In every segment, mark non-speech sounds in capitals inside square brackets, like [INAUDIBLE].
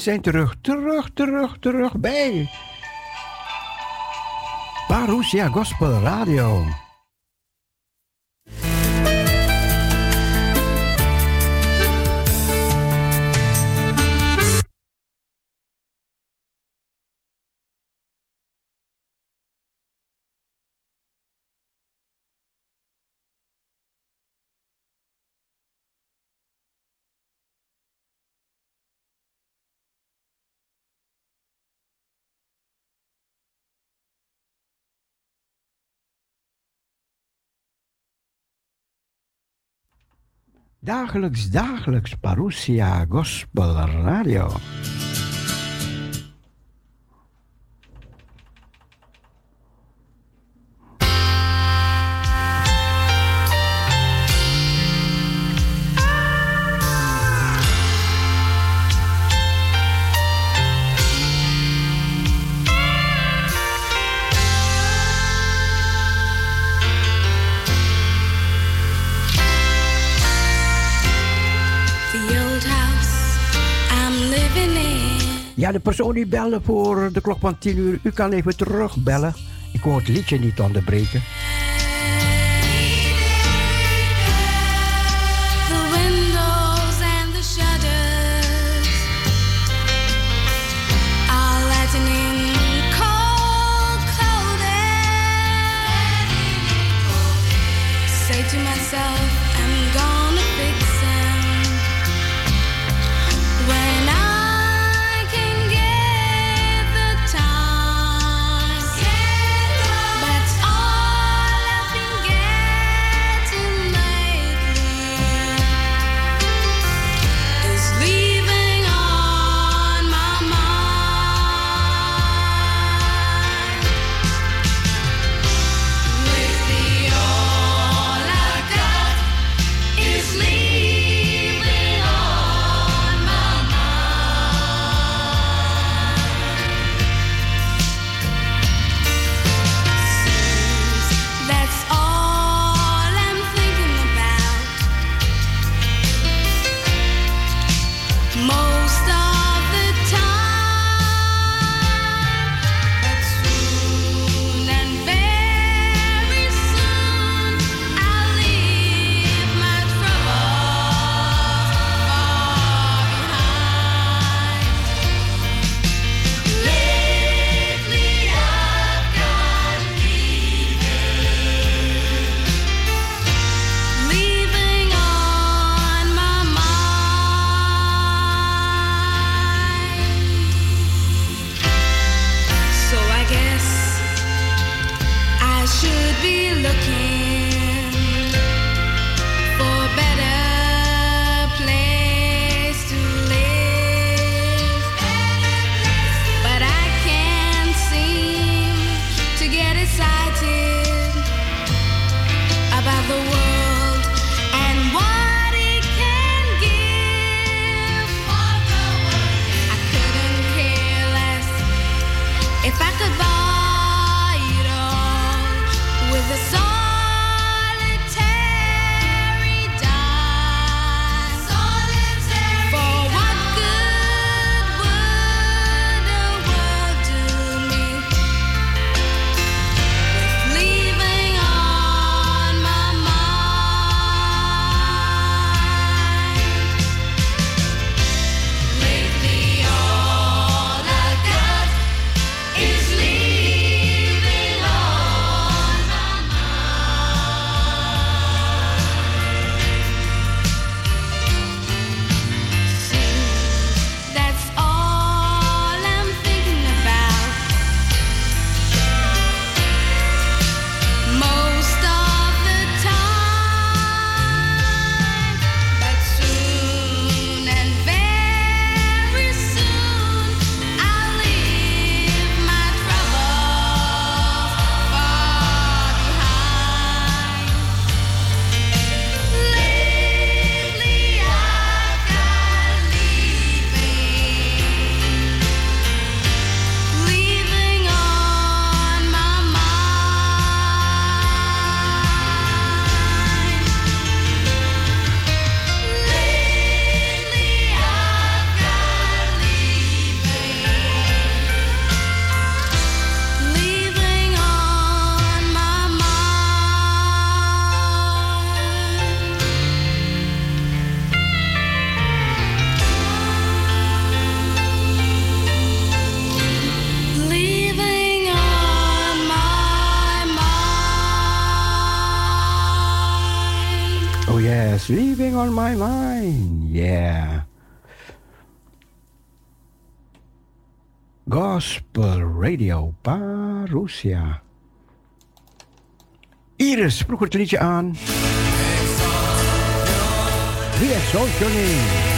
zijn terug, terug, terug, terug bij Parousia Gospel Radio. Dagelijks, dagelijks Parousia Gospel Radio. Persoon die belde voor de klok van 10 uur, u kan even terugbellen. Ik wil het liedje niet onderbreken. On my mind. Yeah. Gospel Radio Parousia. Iris, vroeg het liedje aan. Wie exalt your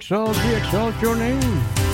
exalt, we exalt your name.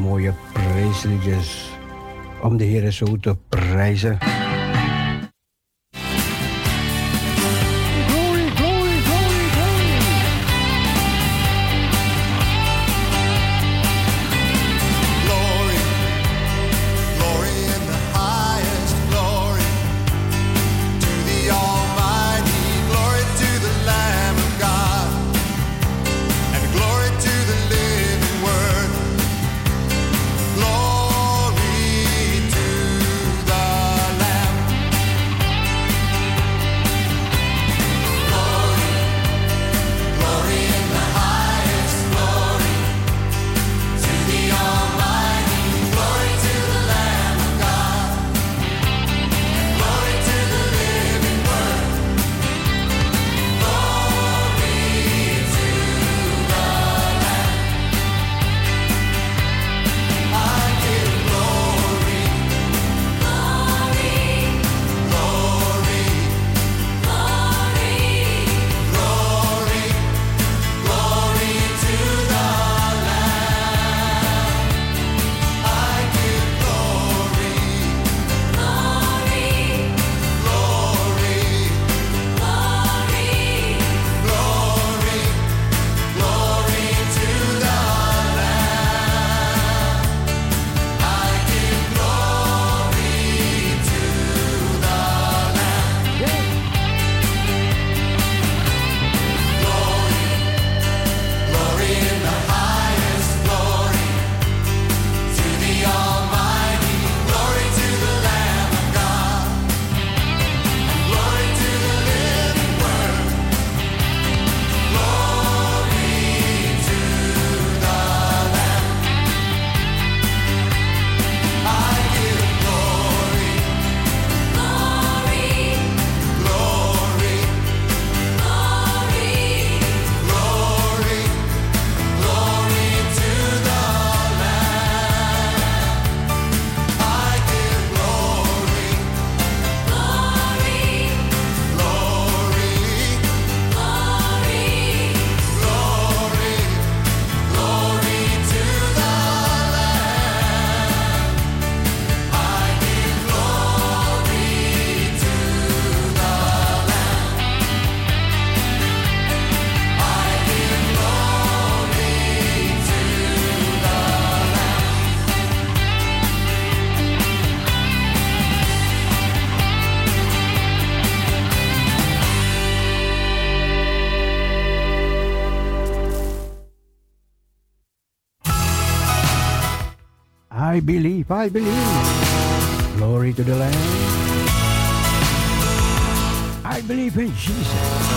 Mooie prijsliedjes om de Heer zo te prijzen. I believe. Glory to the Lamb. I believe in Jesus.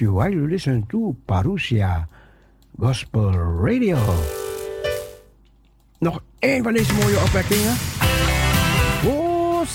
You while you listen to Parousia Gospel Radio. Nog één van deze mooie opwekkingen. Oh,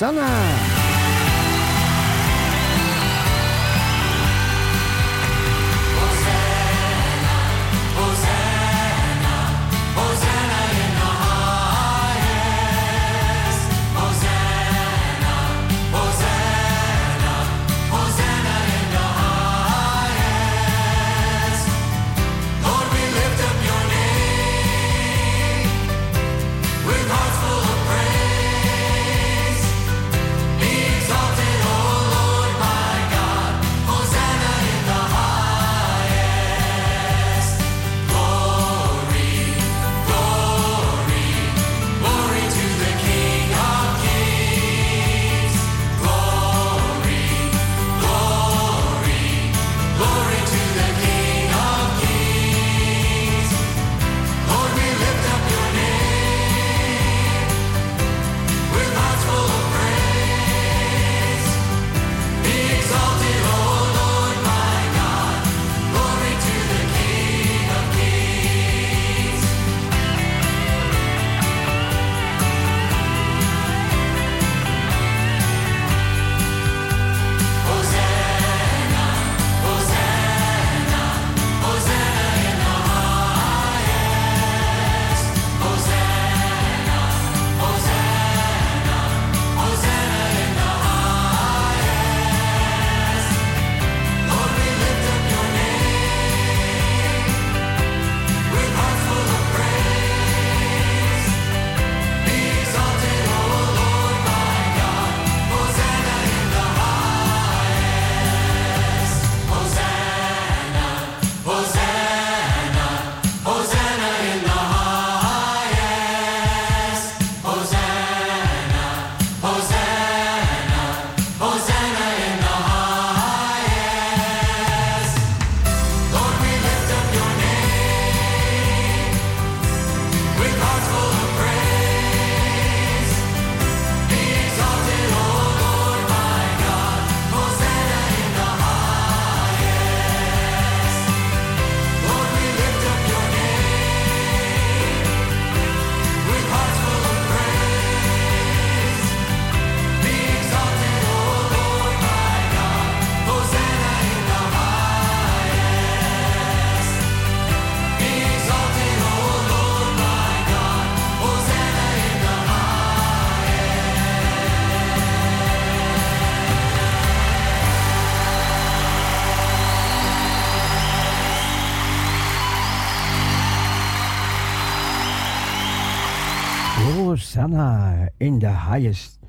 in de highest.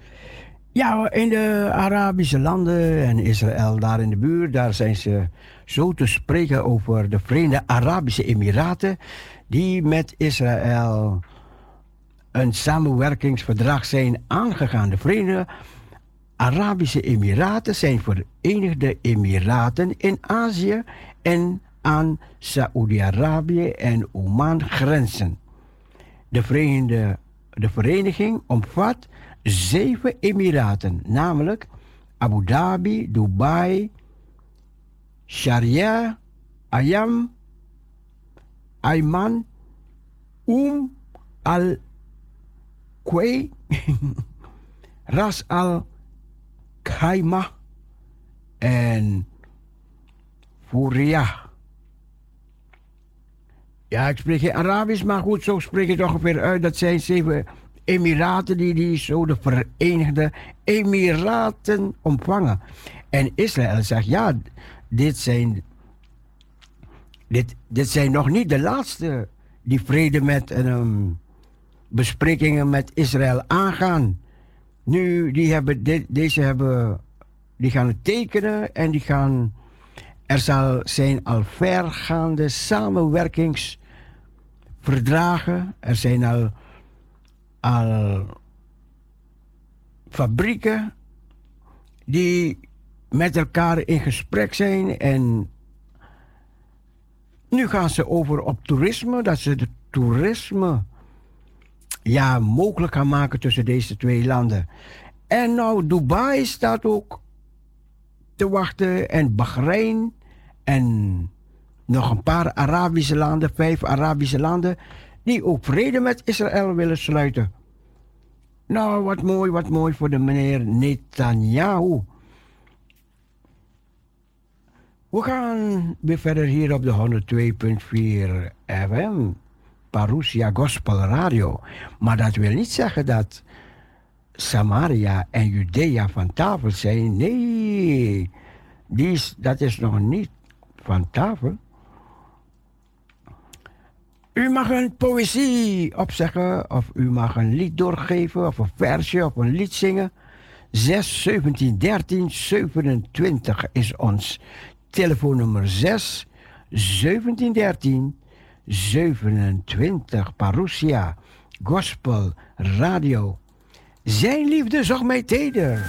Ja, in de Arabische landen en Israël, daar in de buurt, daar zijn ze zo te spreken over de Verenigde Arabische Emiraten, die met Israël een samenwerkingsverdrag zijn aangegaan. De Verenigde Arabische Emiraten zijn Verenigde Emiraten in Azië en aan Saoedi-Arabië en Oman grenzen. De Verenigde de vereniging omvat zeven emiraten, namelijk Abu Dhabi, Dubai, Sharia, Ayam, Ayman, Um al Kwei, Ras al Khaimah en Furia. Ja, ik spreek geen Arabisch, maar goed, zo spreek ik het ongeveer uit. Dat zijn zeven Emiraten die, die zo de Verenigde Emiraten ontvangen. En Israël zegt, ja, dit zijn, dit, dit zijn nog niet de laatste die vrede met um, besprekingen met Israël aangaan. Nu, die hebben dit, deze hebben, die gaan het tekenen en die gaan er zal zijn al vergaande samenwerkingsverdragen. Er zijn al, al fabrieken die met elkaar in gesprek zijn. En nu gaan ze over op toerisme, dat ze de toerisme ja, mogelijk gaan maken tussen deze twee landen. En nou, Dubai staat ook te wachten en Bahrein en nog een paar Arabische landen, vijf Arabische landen, die ook vrede met Israël willen sluiten. Nou, wat mooi, wat mooi voor de meneer Netanyahu. We gaan weer verder hier op de 102.4 FM, Parousia Gospel Radio. Maar dat wil niet zeggen dat Samaria en Judea van tafel zijn. Nee, die dat is nog niet van tafel. U mag een poëzie opzeggen, of u mag een lied doorgeven, of een versje, of een lied zingen. 6 17 13 27 is ons telefoonnummer 6 17 13 27 Parousia Gospel Radio. Zijn liefde zag mij teder.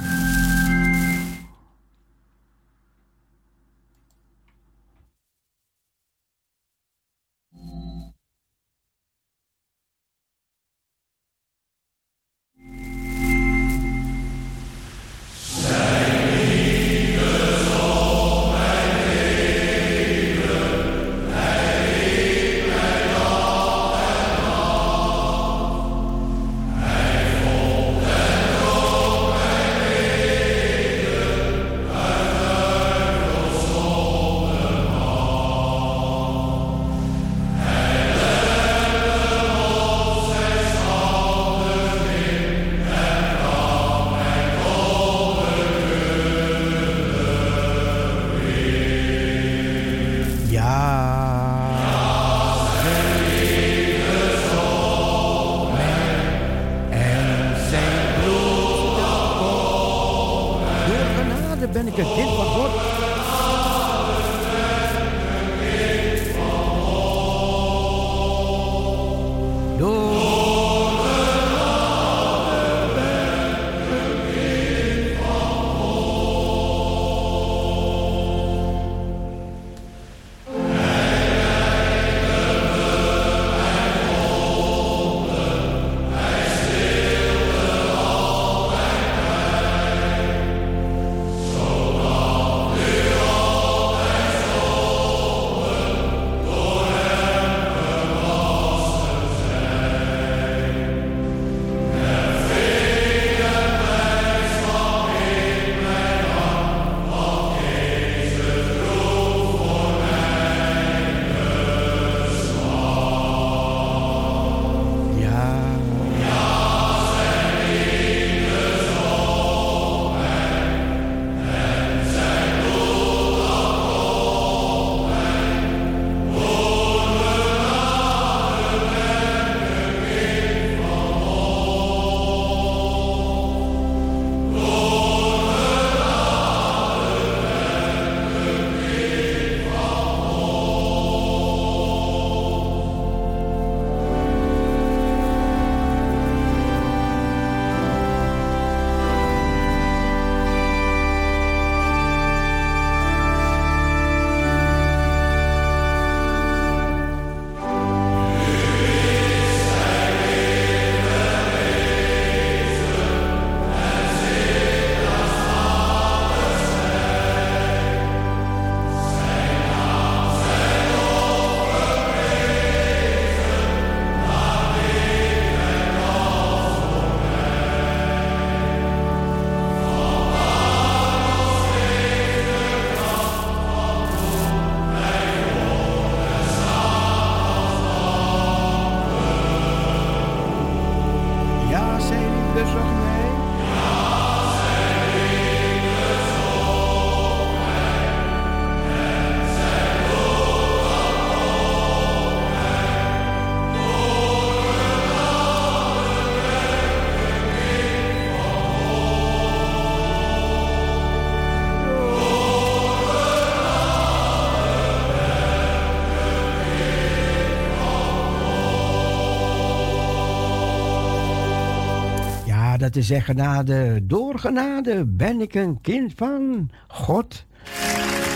Dat is zeggen genade, door genade ben ik een kind van God.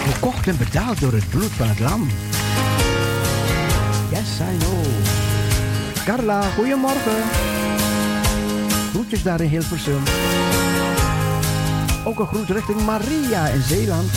Gekocht en betaald door het bloed van het lam. Yes, I know. Carla, goedemorgen. Groetjes daar in Hilversum. ook een groet richting Maria in Zeeland.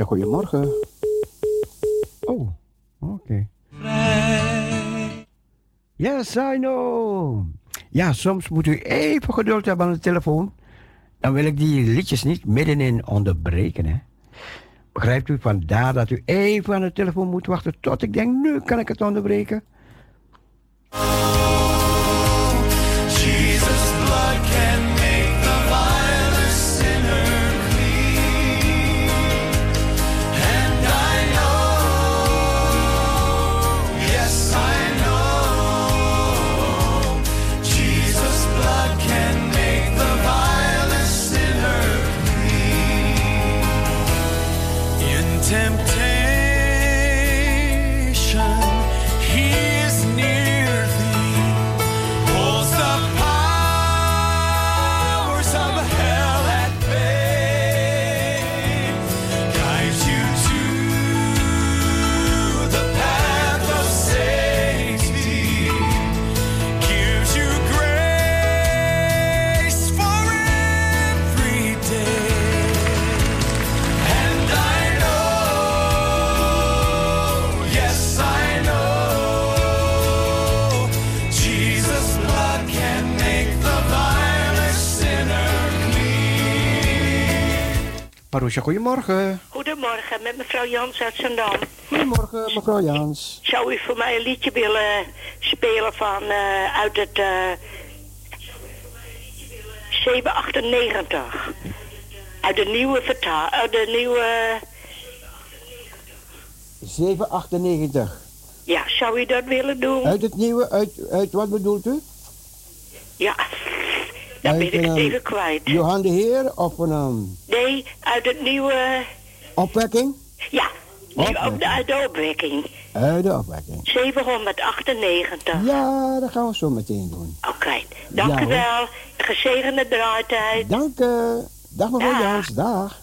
Goedemorgen. Oh, oké. Yes, I know. Ja, soms moet u even geduld hebben aan de telefoon. Dan wil ik die liedjes niet middenin onderbreken, hè. Begrijpt u? Vandaar dat u even aan de telefoon moet wachten tot ik denk, nu kan ik het onderbreken. Goedemorgen. Goedemorgen, met mevrouw Jans uit Zandam. Goedemorgen, mevrouw Jans. Zou u voor mij een liedje willen spelen van uh, uit het uh, 798? Uit de nieuwe vertaal, uit de nieuwe... 798. Ja, zou u dat willen doen? Uit het nieuwe, uit, uit wat bedoelt u? Ja, dan ben ik het even kwijt. Johan de Heer of een... Um... Nee, uit het nieuwe... Opwekking? Ja, opwekking. uit de opwekking. Uit de opwekking. 798. Ja, dat gaan we zo meteen doen. Oké, dank u wel. Gezegende draaitijd. Dank u. Dag mevrouw Jans, dag.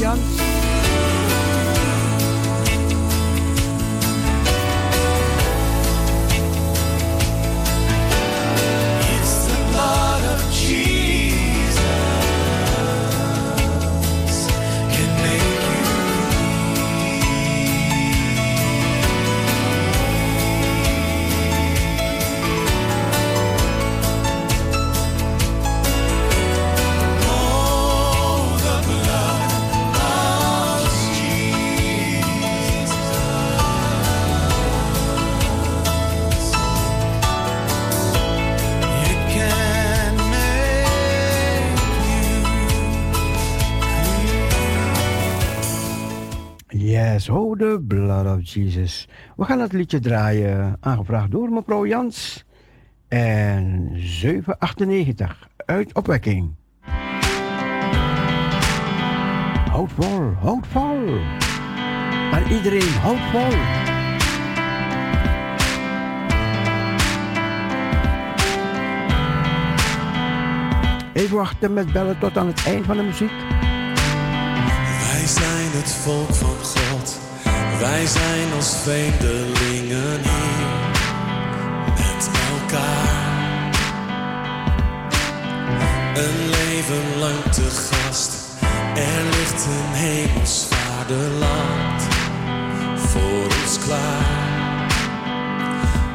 Nou, Jans. Oh, the blood of Jesus. We gaan het liedje draaien, aangevraagd door mevrouw Jans. En 798, uit opwekking. Houd vol, houd vol. En iedereen, houd vol. Even wachten met bellen tot aan het eind van de muziek. Wij zijn het volk van God. Wij zijn als vreemdelingen hier met elkaar. Een leven lang te gast. Er ligt een hemels voor ons klaar.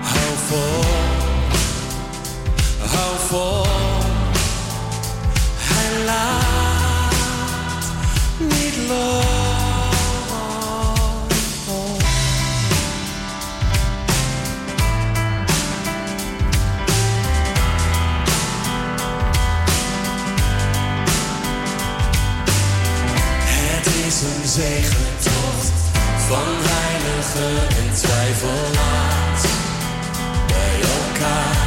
Hou vol, hou vol. Hij laat niet los. Zegentocht van heiligen en twijfelaars bij elkaar.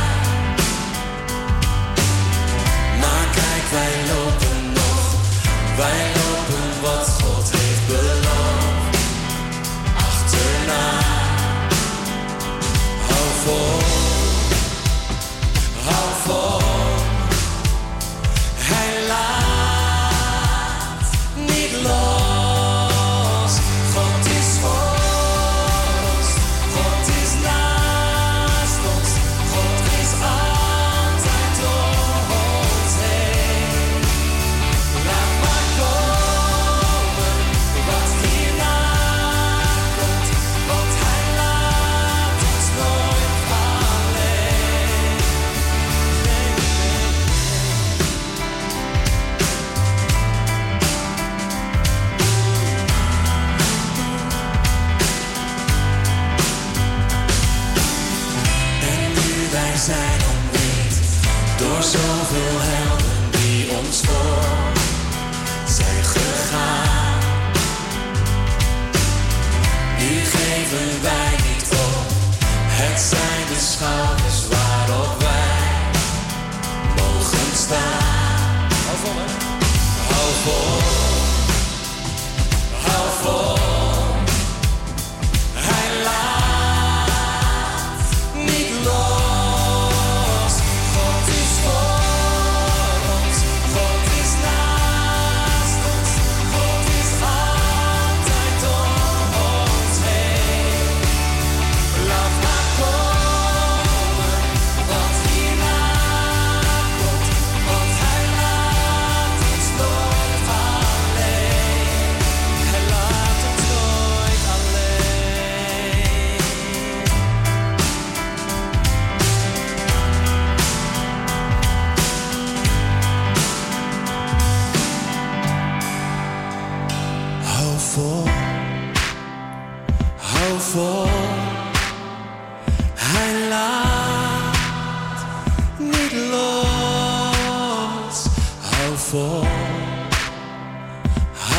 Maar kijk, wij lopen nog, wij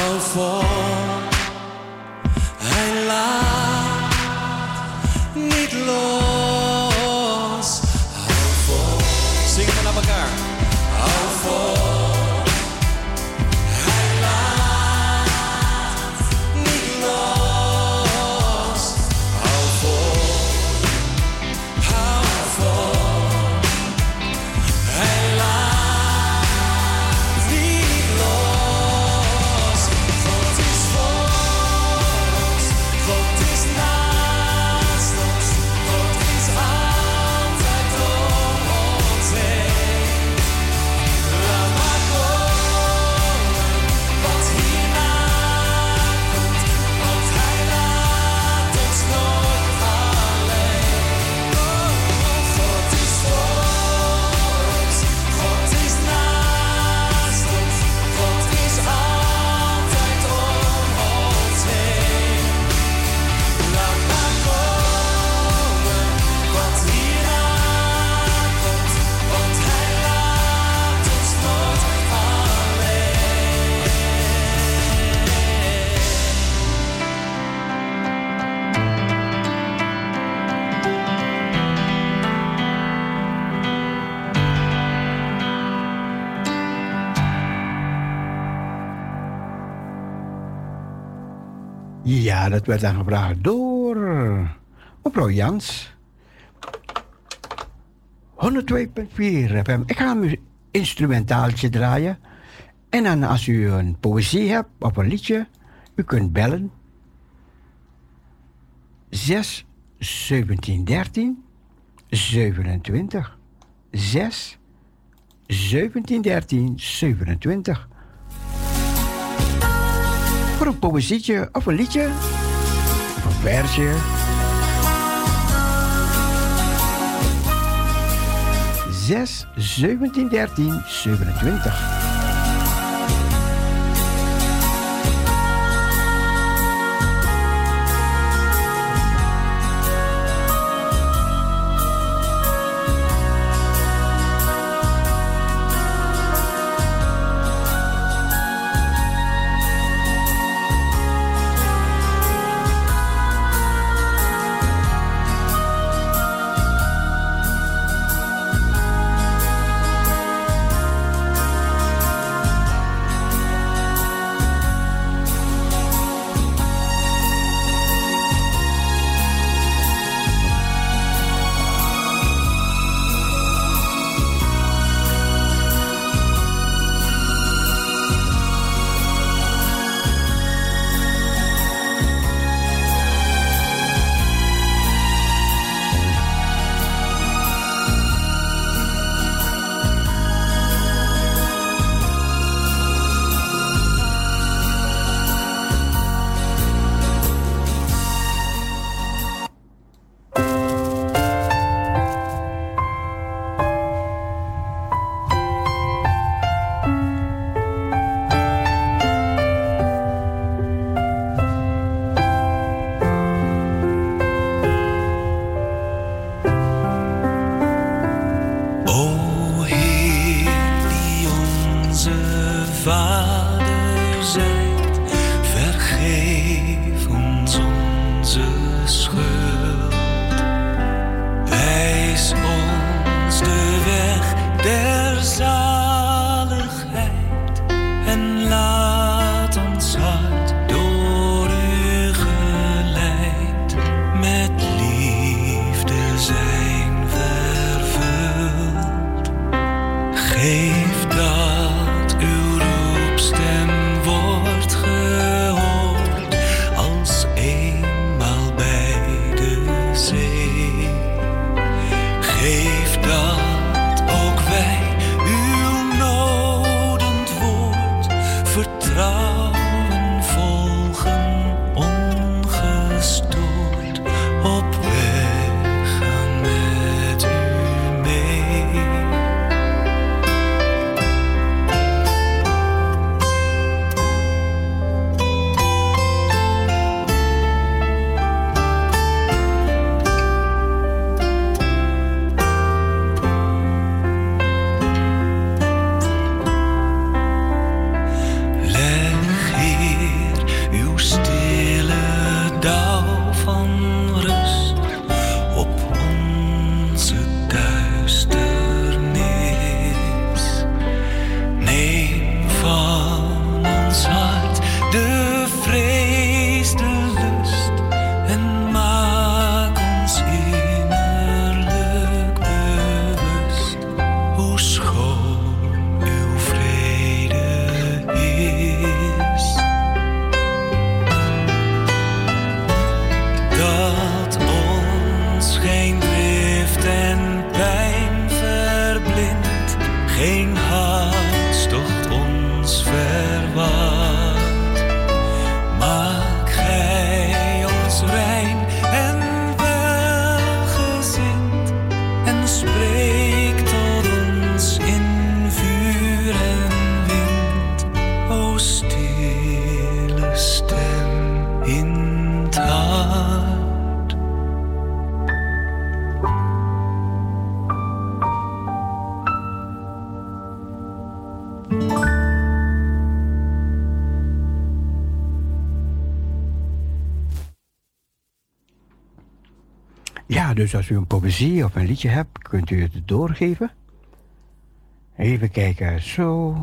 hou vol. Ja, dat werd dan gevraagd door mevrouw Jans. 102.4 FM. Ik ga een instrumentaaltje draaien. En dan als u een poëzie hebt of een liedje, u kunt bellen. 6 17 13 27. 6 17 13 27. Voor een poëzietje of een liedje of een versje. 6 17 13 27. Dus als u een poëzie of een liedje hebt, kunt u het doorgeven. Even kijken, zo.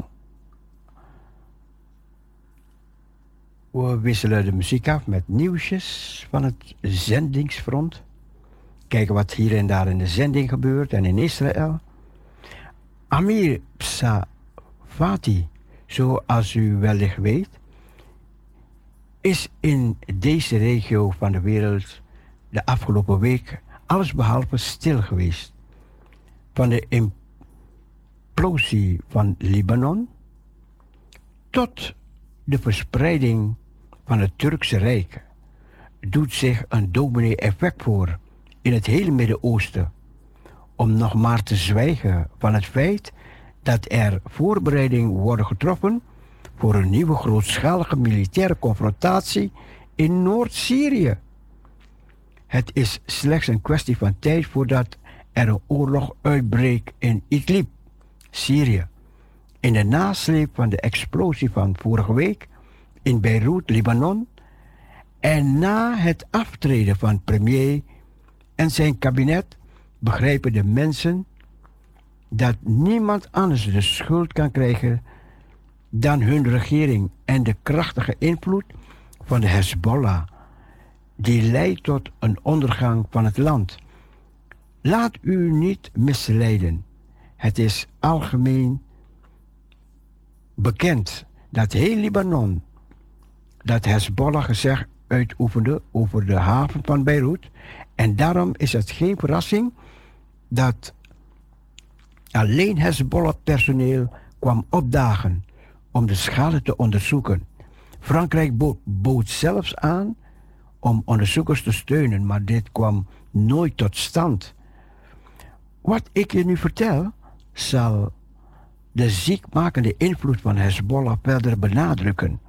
We wisselen de muziek af met nieuwsjes van het zendingsfront. Kijken wat hier en daar in de zending gebeurt en in Israël. Amir Psafati, zoals u wellicht weet, is in deze regio van de wereld de afgelopen week allesbehalve stil geweest. Van de implosie van Libanon tot de verspreiding van het Turkse Rijk doet zich een dominee-effect voor in het hele Midden-Oosten. Om nog maar te zwijgen van het feit dat er voorbereidingen worden getroffen voor een nieuwe grootschalige militaire confrontatie in Noord-Syrië. Het is slechts een kwestie van tijd voordat er een oorlog uitbreekt in Idlib, Syrië. In de nasleep van de explosie van vorige week in Beirut, Libanon, en na het aftreden van premier en zijn kabinet begrijpen de mensen dat niemand anders de schuld kan krijgen dan hun regering en de krachtige invloed van de Hezbollah, die leidt tot een ondergang van het land. Laat u niet misleiden. Het is algemeen bekend dat heel Libanon dat Hezbollah gezegd uitoefende over de haven van Beirut. En daarom is het geen verrassing dat alleen Hezbollah-personeel kwam opdagen om de schade te onderzoeken. Frankrijk bood zelfs aan om onderzoekers te steunen, maar dit kwam nooit tot stand. Wat ik je nu vertel, zal de ziekmakende invloed van Hezbollah verder benadrukken.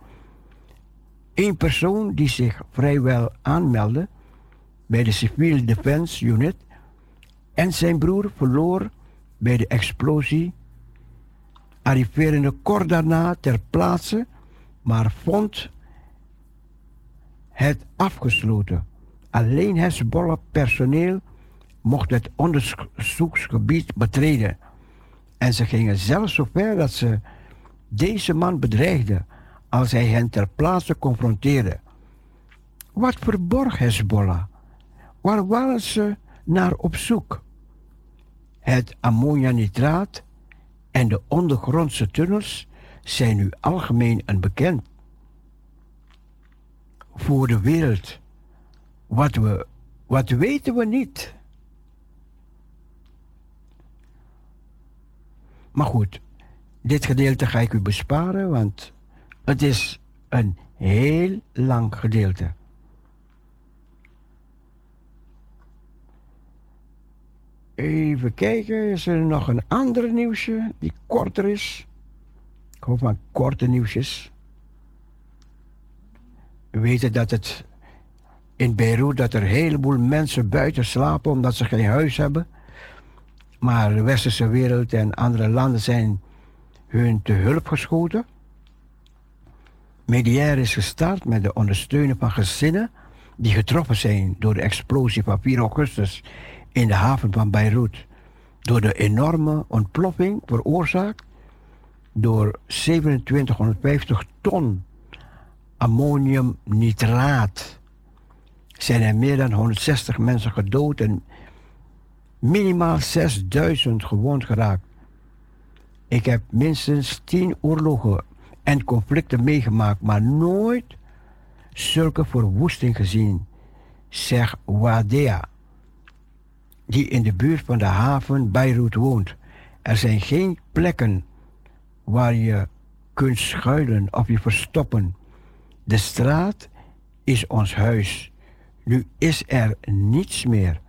Een persoon die zich vrijwel aanmeldde bij de Civil Defense Unit en zijn broer verloor bij de explosie, arriveerde kort daarna ter plaatse, maar vond het afgesloten. Alleen Hezbollah personeel mocht het onderzoeksgebied betreden. En ze gingen zelfs zover dat ze deze man bedreigden als hij hen ter plaatse confronteerde. Wat verborg Hezbollah? Waar waren ze naar op zoek? Het ammonianitraat en de ondergrondse tunnels zijn nu algemeen een bekend voor de wereld. Wat, we, wat weten we niet? Maar goed, dit gedeelte ga ik u besparen, want het is een heel lang gedeelte. Even kijken, is er nog een ander nieuwsje die korter is? Ik hoop maar korte nieuwsjes. We weten dat het in Beirut dat er een heleboel mensen buiten slapen omdat ze geen huis hebben. Maar de westerse wereld en andere landen zijn hun te hulp geschoten. Mediair is gestart met de ondersteuning van gezinnen die getroffen zijn door de explosie van 4 augustus in de haven van Beirut. Door de enorme ontploffing veroorzaakt door 2750 ton ammoniumnitraat zijn er meer dan 160 mensen gedood en minimaal 6000 gewond geraakt. Ik heb minstens 10 oorlogen en conflicten meegemaakt, maar nooit zulke verwoesting gezien, zegt Wadea, die in de buurt van de haven Beirut woont. Er zijn geen plekken waar je kunt schuilen of je verstoppen. De straat is ons huis. Nu is er niets meer.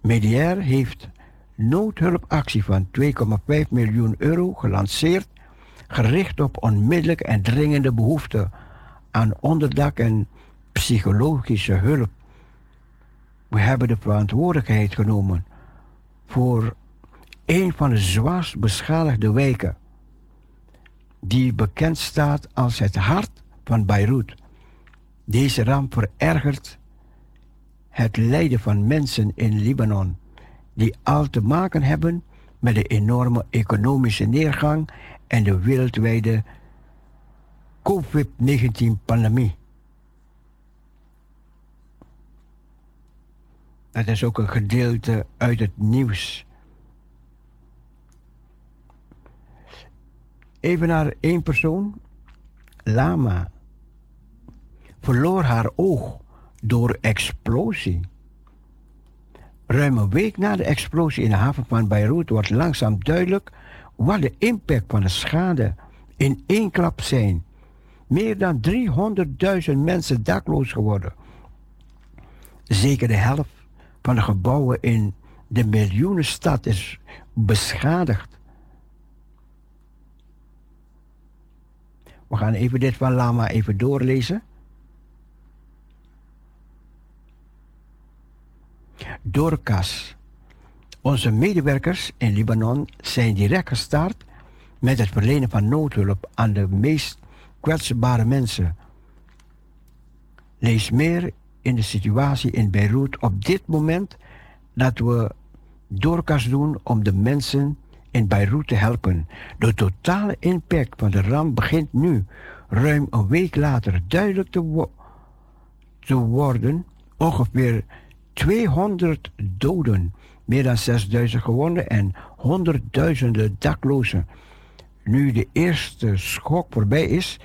Mediair heeft noodhulpactie van 2,5 miljoen euro gelanceerd gericht op onmiddellijke en dringende behoeften aan onderdak en psychologische hulp. We hebben de verantwoordelijkheid genomen voor een van de zwaarst beschadigde wijken, die bekend staat als het hart van Beirut. Deze ramp verergert het lijden van mensen in Libanon, die al te maken hebben met de enorme economische neergang en de wereldwijde COVID-19-pandemie. Dat is ook een gedeelte uit het nieuws. Even naar één persoon. Lama verloor haar oog door explosie. Ruim een week na de explosie in de haven van Beirut wordt langzaam duidelijk wat de impact van de schade in één klap zijn. Meer dan 300.000 mensen dakloos geworden. Zeker de helft van de gebouwen in de miljoenenstad is beschadigd. We gaan even dit van Lama even doorlezen. Dorcas. Onze medewerkers in Libanon zijn direct gestart met het verlenen van noodhulp aan de meest kwetsbare mensen. Lees meer in de situatie in Beirut op dit moment dat we Dorcas doen om de mensen in Beirut te helpen. De totale impact van de ramp begint nu, ruim een week later, duidelijk te, te worden. Ongeveer 200 doden, meer dan 6000 gewonden en honderdduizenden daklozen. Nu de eerste schok voorbij is,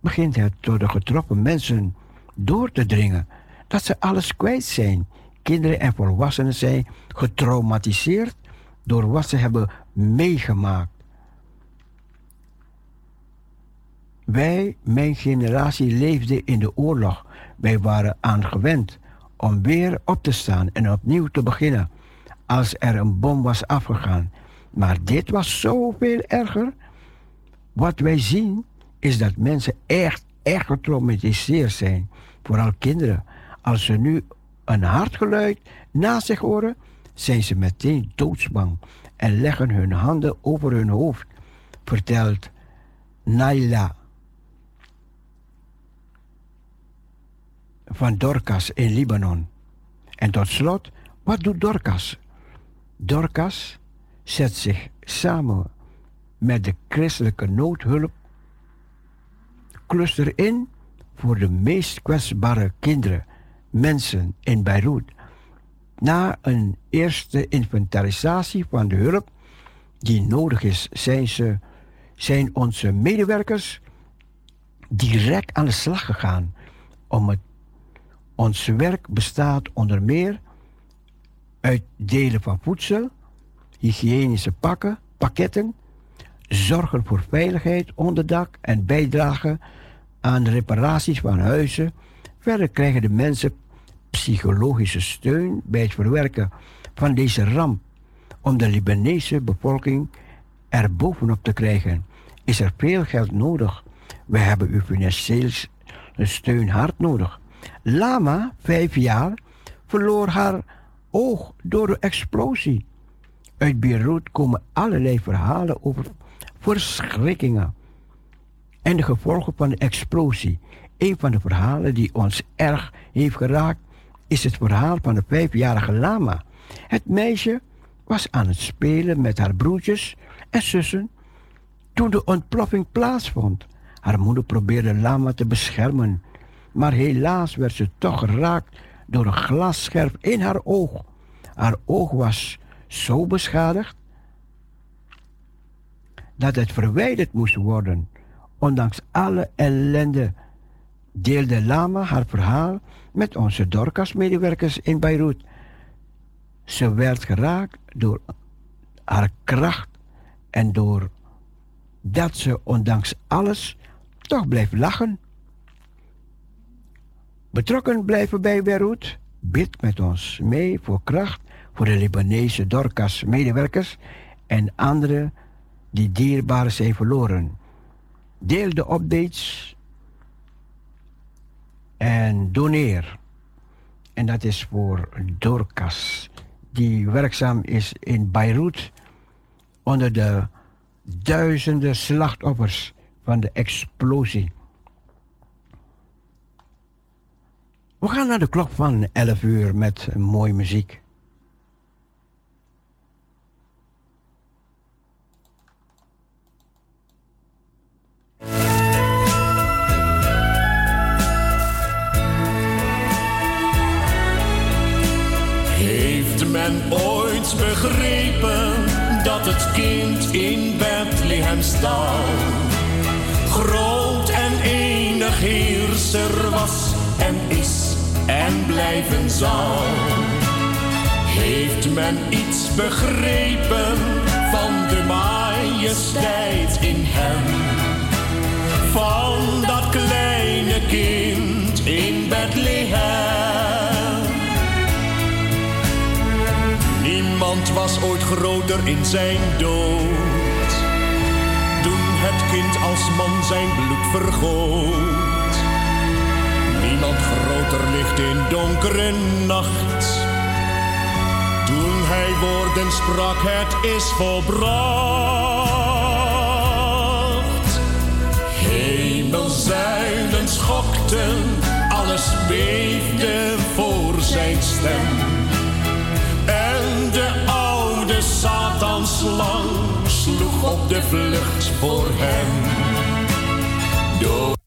begint het door de getroffen mensen door te dringen dat ze alles kwijt zijn. Kinderen en volwassenen zijn getraumatiseerd door wat ze hebben meegemaakt. Wij, mijn generatie, leefden in de oorlog. Wij waren aangewend om weer op te staan en opnieuw te beginnen als er een bom was afgegaan. Maar dit was zoveel erger. Wat wij zien is dat mensen echt, echt getraumatiseerd zijn. Vooral kinderen. Als ze nu een hard geluid naast zich horen, zijn ze meteen doodsbang en leggen hun handen over hun hoofd, vertelt Naila van Dorcas in Libanon. En tot slot, wat doet Dorcas? Dorcas zet zich samen met de christelijke noodhulp cluster in voor de meest kwetsbare kinderen, mensen in Beirut. Na een eerste inventarisatie van de hulp die nodig is, zijn, ze, zijn onze medewerkers direct aan de slag gegaan om het ons werk bestaat onder meer uit delen van voedsel, hygiënische pakken, pakketten, zorgen voor veiligheid, onderdak en bijdragen aan reparaties van huizen. Verder krijgen de mensen psychologische steun bij het verwerken van deze ramp. Om de Libanese bevolking er bovenop te krijgen, is er veel geld nodig. We hebben uw financiële steun hard nodig. Lama, vijf jaar, verloor haar oog door de explosie. Uit Beirut komen allerlei verhalen over verschrikkingen en de gevolgen van de explosie. Een van de verhalen die ons erg heeft geraakt is het verhaal van de vijfjarige Lama. Het meisje was aan het spelen met haar broertjes en zussen toen de ontploffing plaatsvond. Haar moeder probeerde Lama te beschermen, maar helaas werd ze toch geraakt door een glasscherf in haar oog. Haar oog was zo beschadigd dat het verwijderd moest worden. Ondanks alle ellende deelde Lama haar verhaal met onze Dorcas-medewerkers in Beirut. Ze werd geraakt door haar kracht en door dat ze ondanks alles toch blijft lachen. Betrokken blijven bij Beirut, bid met ons mee voor kracht voor de Libanese Dorcas-medewerkers en anderen die dierbaren zijn verloren. Deel de updates en doneer. En dat is voor Dorcas, die werkzaam is in Beirut onder de duizenden slachtoffers van de explosie. We gaan naar de klok van 11 uur met mooie muziek. Heeft men ooit begrepen dat het kind in Bethlehem stal? Groot en enig heerser was en en blijven zal. Heeft men iets begrepen van de majesteit in hem? Van dat kleine kind in Bethlehem. Niemand was ooit groter in zijn dood. Toen het kind als man zijn bloed vergoot. Niemand groter ligt in donkere nacht toen hij woorden sprak, het is volbracht. Hemelzuilen schokten, alles beefde voor zijn stem. En de oude Satanslang sloeg op de vlucht voor hem. Door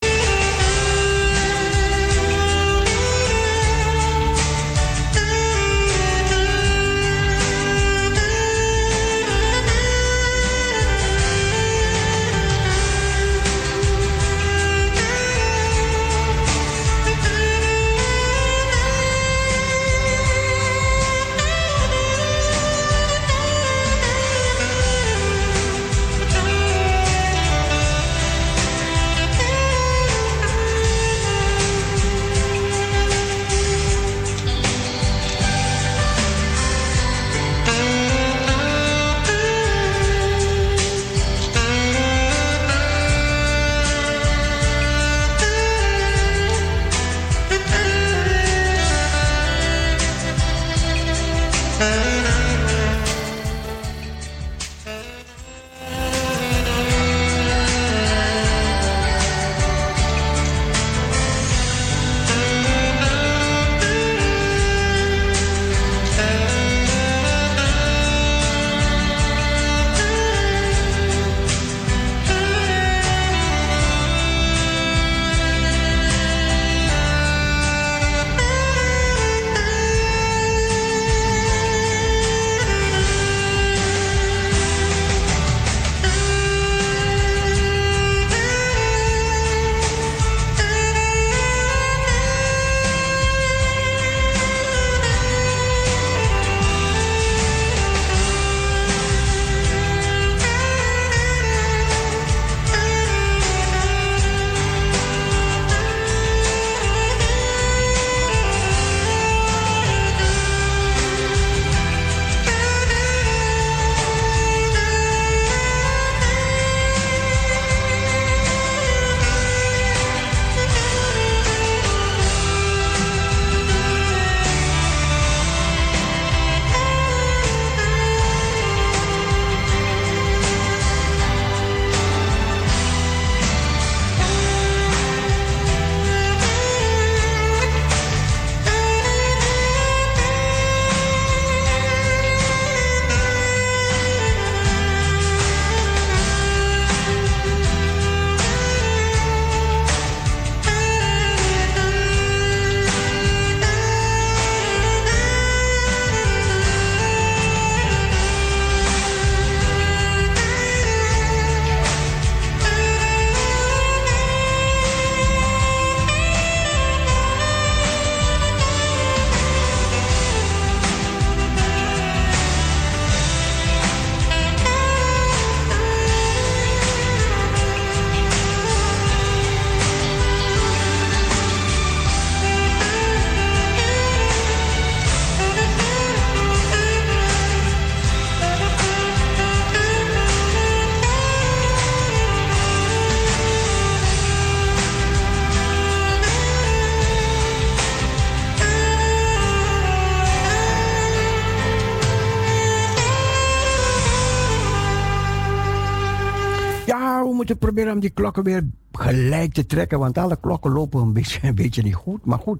proberen om die klokken weer gelijk te trekken. Want alle klokken lopen een beetje, een beetje niet goed. Maar goed.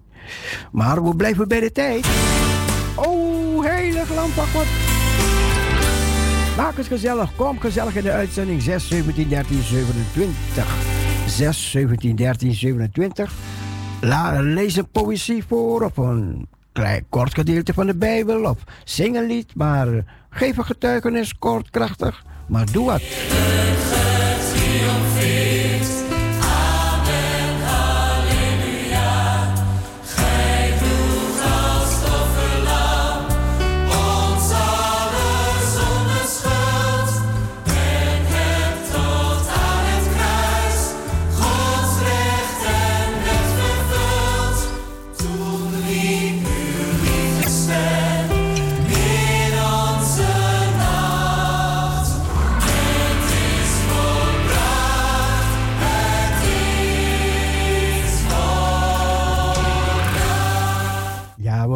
Maar we blijven bij de tijd. Oh, heilig lamp wat. Maak het gezellig. Kom gezellig in de uitzending 6, 17, 13, 27. 6, 17, 13, 27. La, lees een poëzie voor of een klein, kort gedeelte van de Bijbel of zing een lied, maar geef een getuigenis kort, krachtig, maar doe wat. We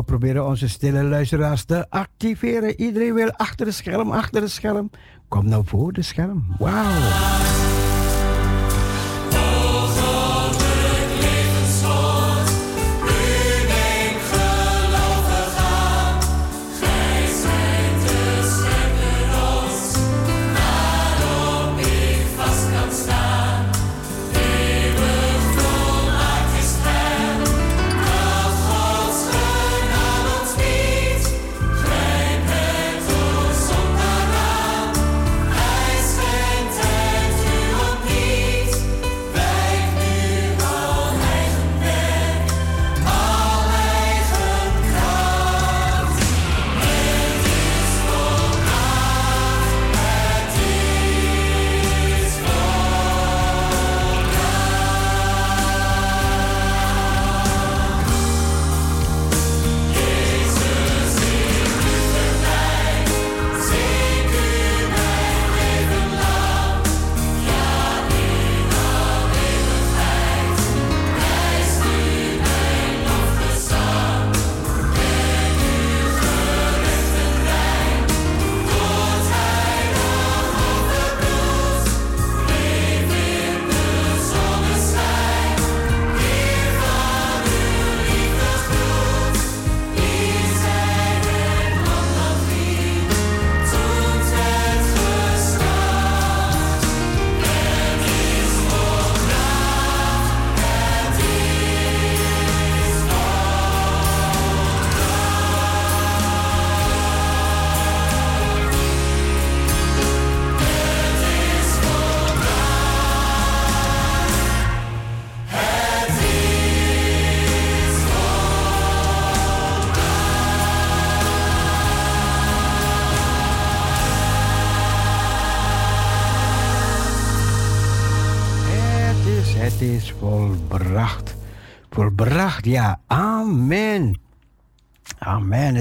proberen onze stille luisteraars te activeren. Iedereen wil achter het scherm, achter het scherm. Kom nou voor de scherm. Wauw.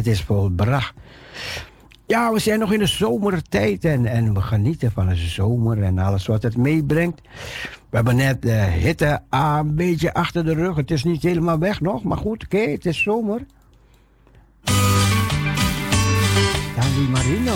Het is volbracht. Ja, we zijn nog in de zomertijd en, en we genieten van de zomer en alles wat het meebrengt. We hebben net de hitte een beetje achter de rug. Het is niet helemaal weg nog, maar goed, oké, het is zomer. Marino.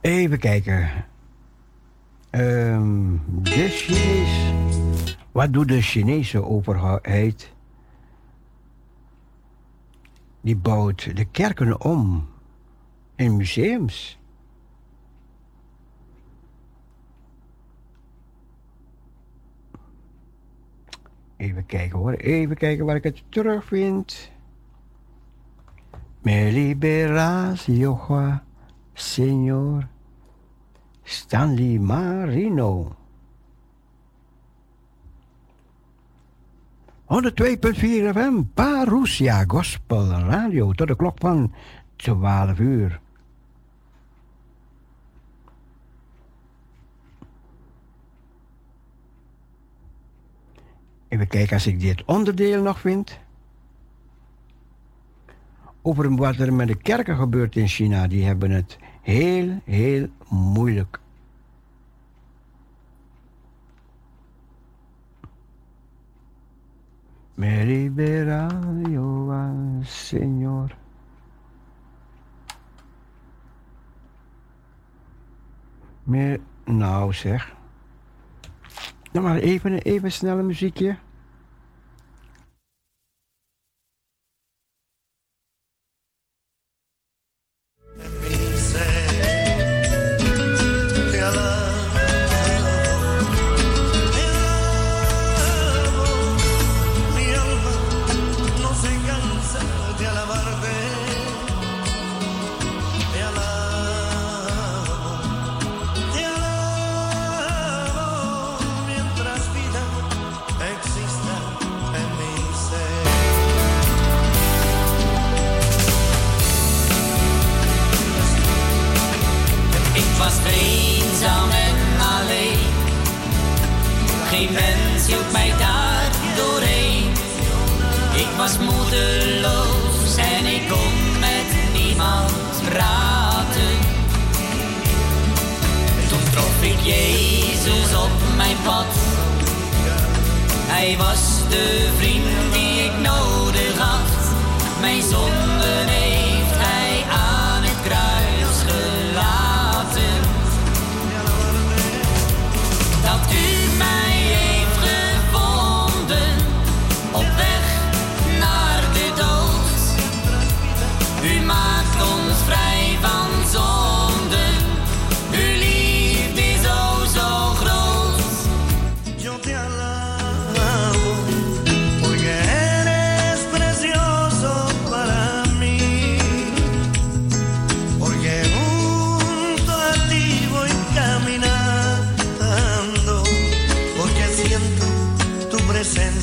Even kijken. Um, de. Wat doet de Chinese overheid? Die bouwt de kerken om in museums. Even kijken hoor, even kijken waar ik het terugvind. Me liberas, Jehová, Señor. Stanley Marino. 102.4 FM, Parousia Gospel Radio, tot de klok van 12 uur. Even kijken als ik dit onderdeel nog vind. Over wat er met de kerken gebeurt in China, die hebben het heel, heel moeilijk. Me libera, Señor. Meer, nou zeg. Dan maar even, even snel een muziekje. was moedeloos en ik kon met niemand praten. Toen trof ik Jezus op mijn pad. Hij was de vriend die ik nodig had, mijn zon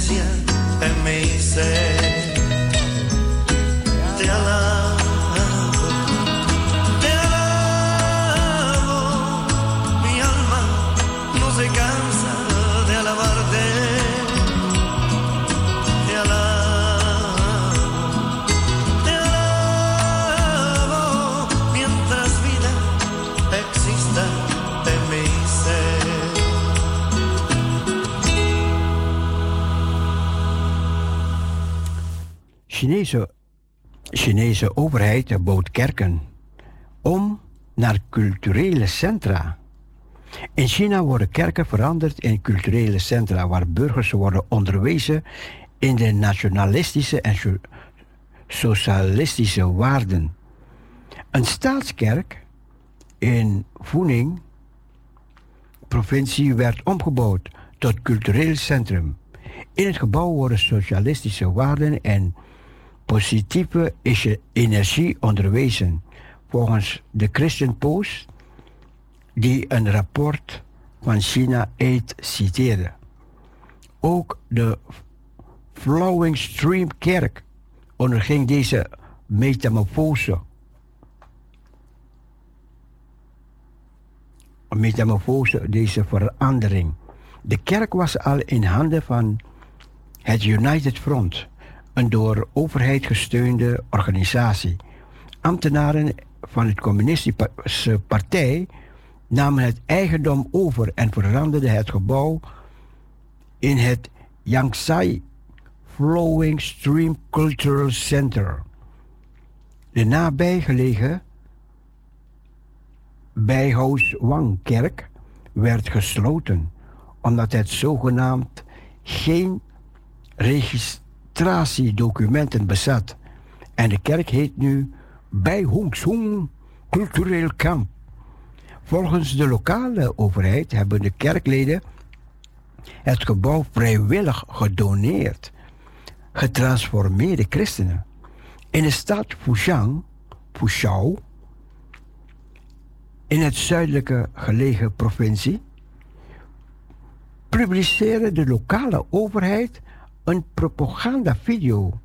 Chinese, Chinese overheid bouwt kerken om naar culturele centra. In China worden kerken veranderd in culturele centra waar burgers worden onderwezen in de nationalistische en socialistische waarden. Een staatskerk in Funing, provincie, werd omgebouwd tot cultureel centrum. In het gebouw worden socialistische waarden en positieve energie onderwezen, volgens de Christian Post, die een rapport van China Aid citeerde. Ook de Flowing Stream Kerk onderging deze metamorfose. Metamorfose, deze verandering. De kerk was al in handen van het United Front een door overheid gesteunde organisatie. Ambtenaren van het Communistische Partij namen het eigendom over en veranderden het gebouw in het Yangsai Flowing Stream Cultural Center. De nabijgelegen Bijhuis Wangkerk werd gesloten omdat het zogenaamd geen registratiedocumenten bezat. En de kerk heet nu Bijhongshoeng Cultureel Kamp. Volgens de lokale overheid hebben de kerkleden het gebouw vrijwillig gedoneerd. Getransformeerde christenen. In de stad Fushan, Fushao, in het zuidelijke gelegen provincie, publiceerde de lokale overheid een propagandavideo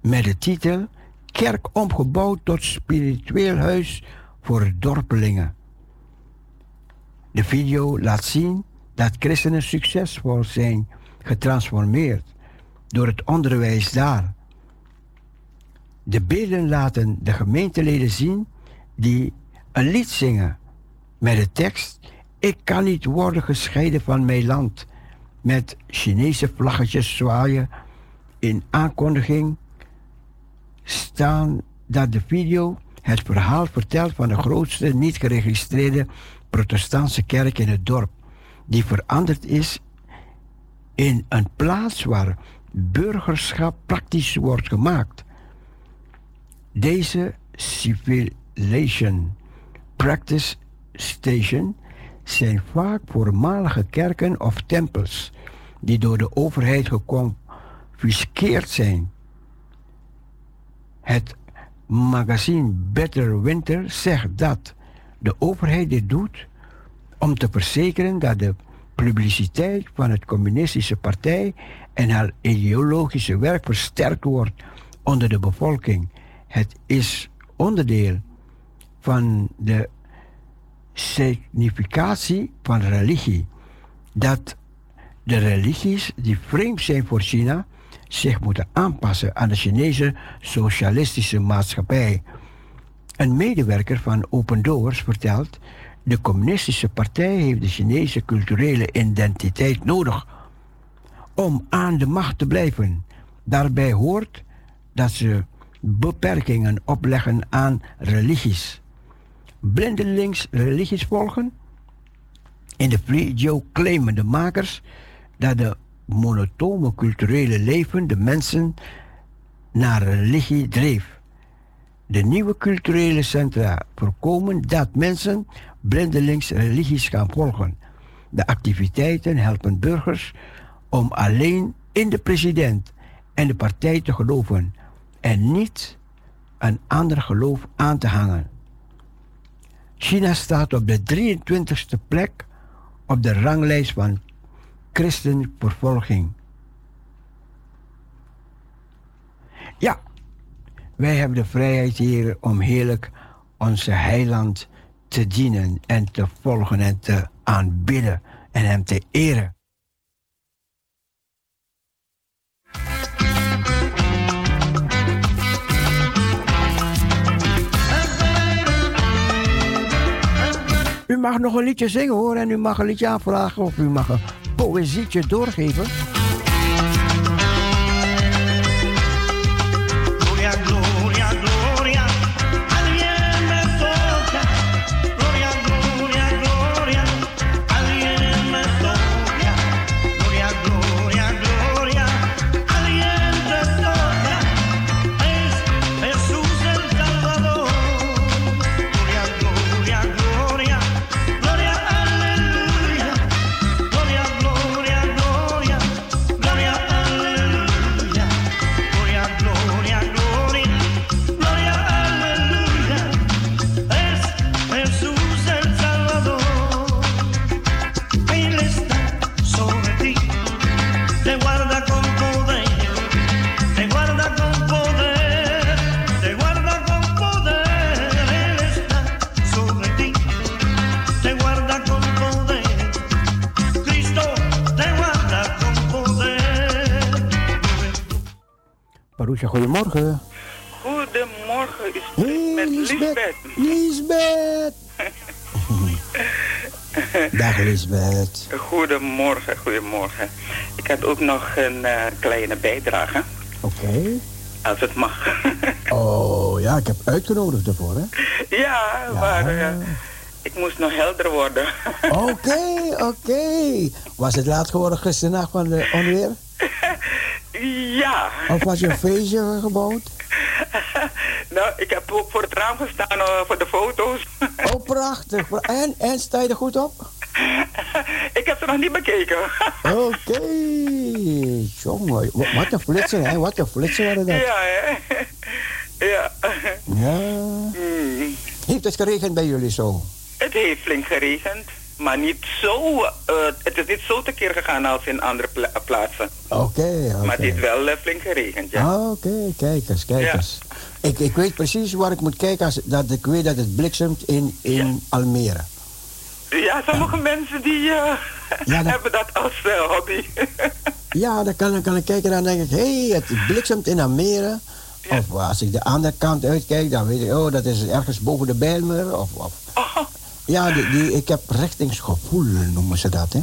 met de titel Kerk omgebouwd tot spiritueel huis voor dorpelingen. De video laat zien dat christenen succesvol zijn getransformeerd door het onderwijs daar. De beelden laten de gemeenteleden zien die een lied zingen met de tekst Ik kan niet worden gescheiden van mijn land met Chinese vlaggetjes zwaaien in aankondiging staan dat de video het verhaal vertelt van de grootste niet geregistreerde protestantse kerk in het dorp, die veranderd is in een plaats waar burgerschap praktisch wordt gemaakt. Deze civilization practice station zijn vaak voormalige kerken of tempels die door de overheid geconfiskeerd zijn. Het magazine Better Winter zegt dat de overheid dit doet om te verzekeren dat de publiciteit van het communistische partij en haar ideologische werk versterkt wordt onder de bevolking. Het is onderdeel van de significatie van religie. Dat de religies die vreemd zijn voor China zich moeten aanpassen aan de Chinese socialistische maatschappij. Een medewerker van Open Doors vertelt: de communistische partij heeft de Chinese culturele identiteit nodig om aan de macht te blijven. Daarbij hoort dat ze beperkingen opleggen aan religies. Blindelings religies volgen. In de video claimen de makers dat de monotone culturele leven de mensen naar religie dreef. De nieuwe culturele centra voorkomen dat mensen blindelings religies gaan volgen. De activiteiten helpen burgers om alleen in de president en de partij te geloven en niet een ander geloof aan te hangen. China staat op de 23e plek op de ranglijst van christenvervolging. Ja, wij hebben de vrijheid hier om heerlijk onze heiland te dienen en te volgen en te aanbidden en hem te eren. U mag nog een liedje zingen hoor en u mag een liedje aanvragen of u mag een poëzietje doorgeven. Goedemorgen. Goedemorgen, u spreekt met Lisbeth. Lisbeth. [LAUGHS] Dag Lisbeth. Goedemorgen, goedemorgen. Ik had ook nog een eh, kleine bijdrage, Oké. als het mag. [LAUGHS] Oh ja, ik heb uitgenodigd ervoor, hè? ja, maar eh, ik moest nog helder worden. [LAUGHS] Oké, oké. Was het laat geworden gisternacht van de onweer? [LAUGHS] ja. Of was je een feestje gebouwd? [LAUGHS] nou, ik heb ook voor het raam gestaan eh, voor de foto's. [LAUGHS] Oh, prachtig. En, en sta je er goed op? ik heb ze nog niet bekeken. Oké. Jongen, wa- wat een flitser, hè? Wat een flitser waren dat. ja, hè? ja. Ja. Mm. Heeft het geregend bij jullie zo? Het heeft flink geregend, maar niet zo. eh, het is niet zo tekeer gegaan als in andere pla- plaatsen. Oké. Maar het heeft wel eh, flink geregend, ja. Ah, Oké, kijk eens, kijk Ja. eens. Ik, ik weet precies waar ik moet kijken als dat ik weet dat het bliksemt in, in Almere. Ja, sommige mensen die eh, Ja, dat- hebben dat als hobby. [LAUGHS] Ja, dan kan, dan kan ik kijken en dan denk ik, hé, hey, het bliksemt in Almere. Ja. Of als ik de andere kant uitkijk, dan weet ik, oh, dat is ergens boven de Bijlmer. Of, of. oh, Ja, die, die, ik heb richtingsgevoel, noemen ze dat, hè?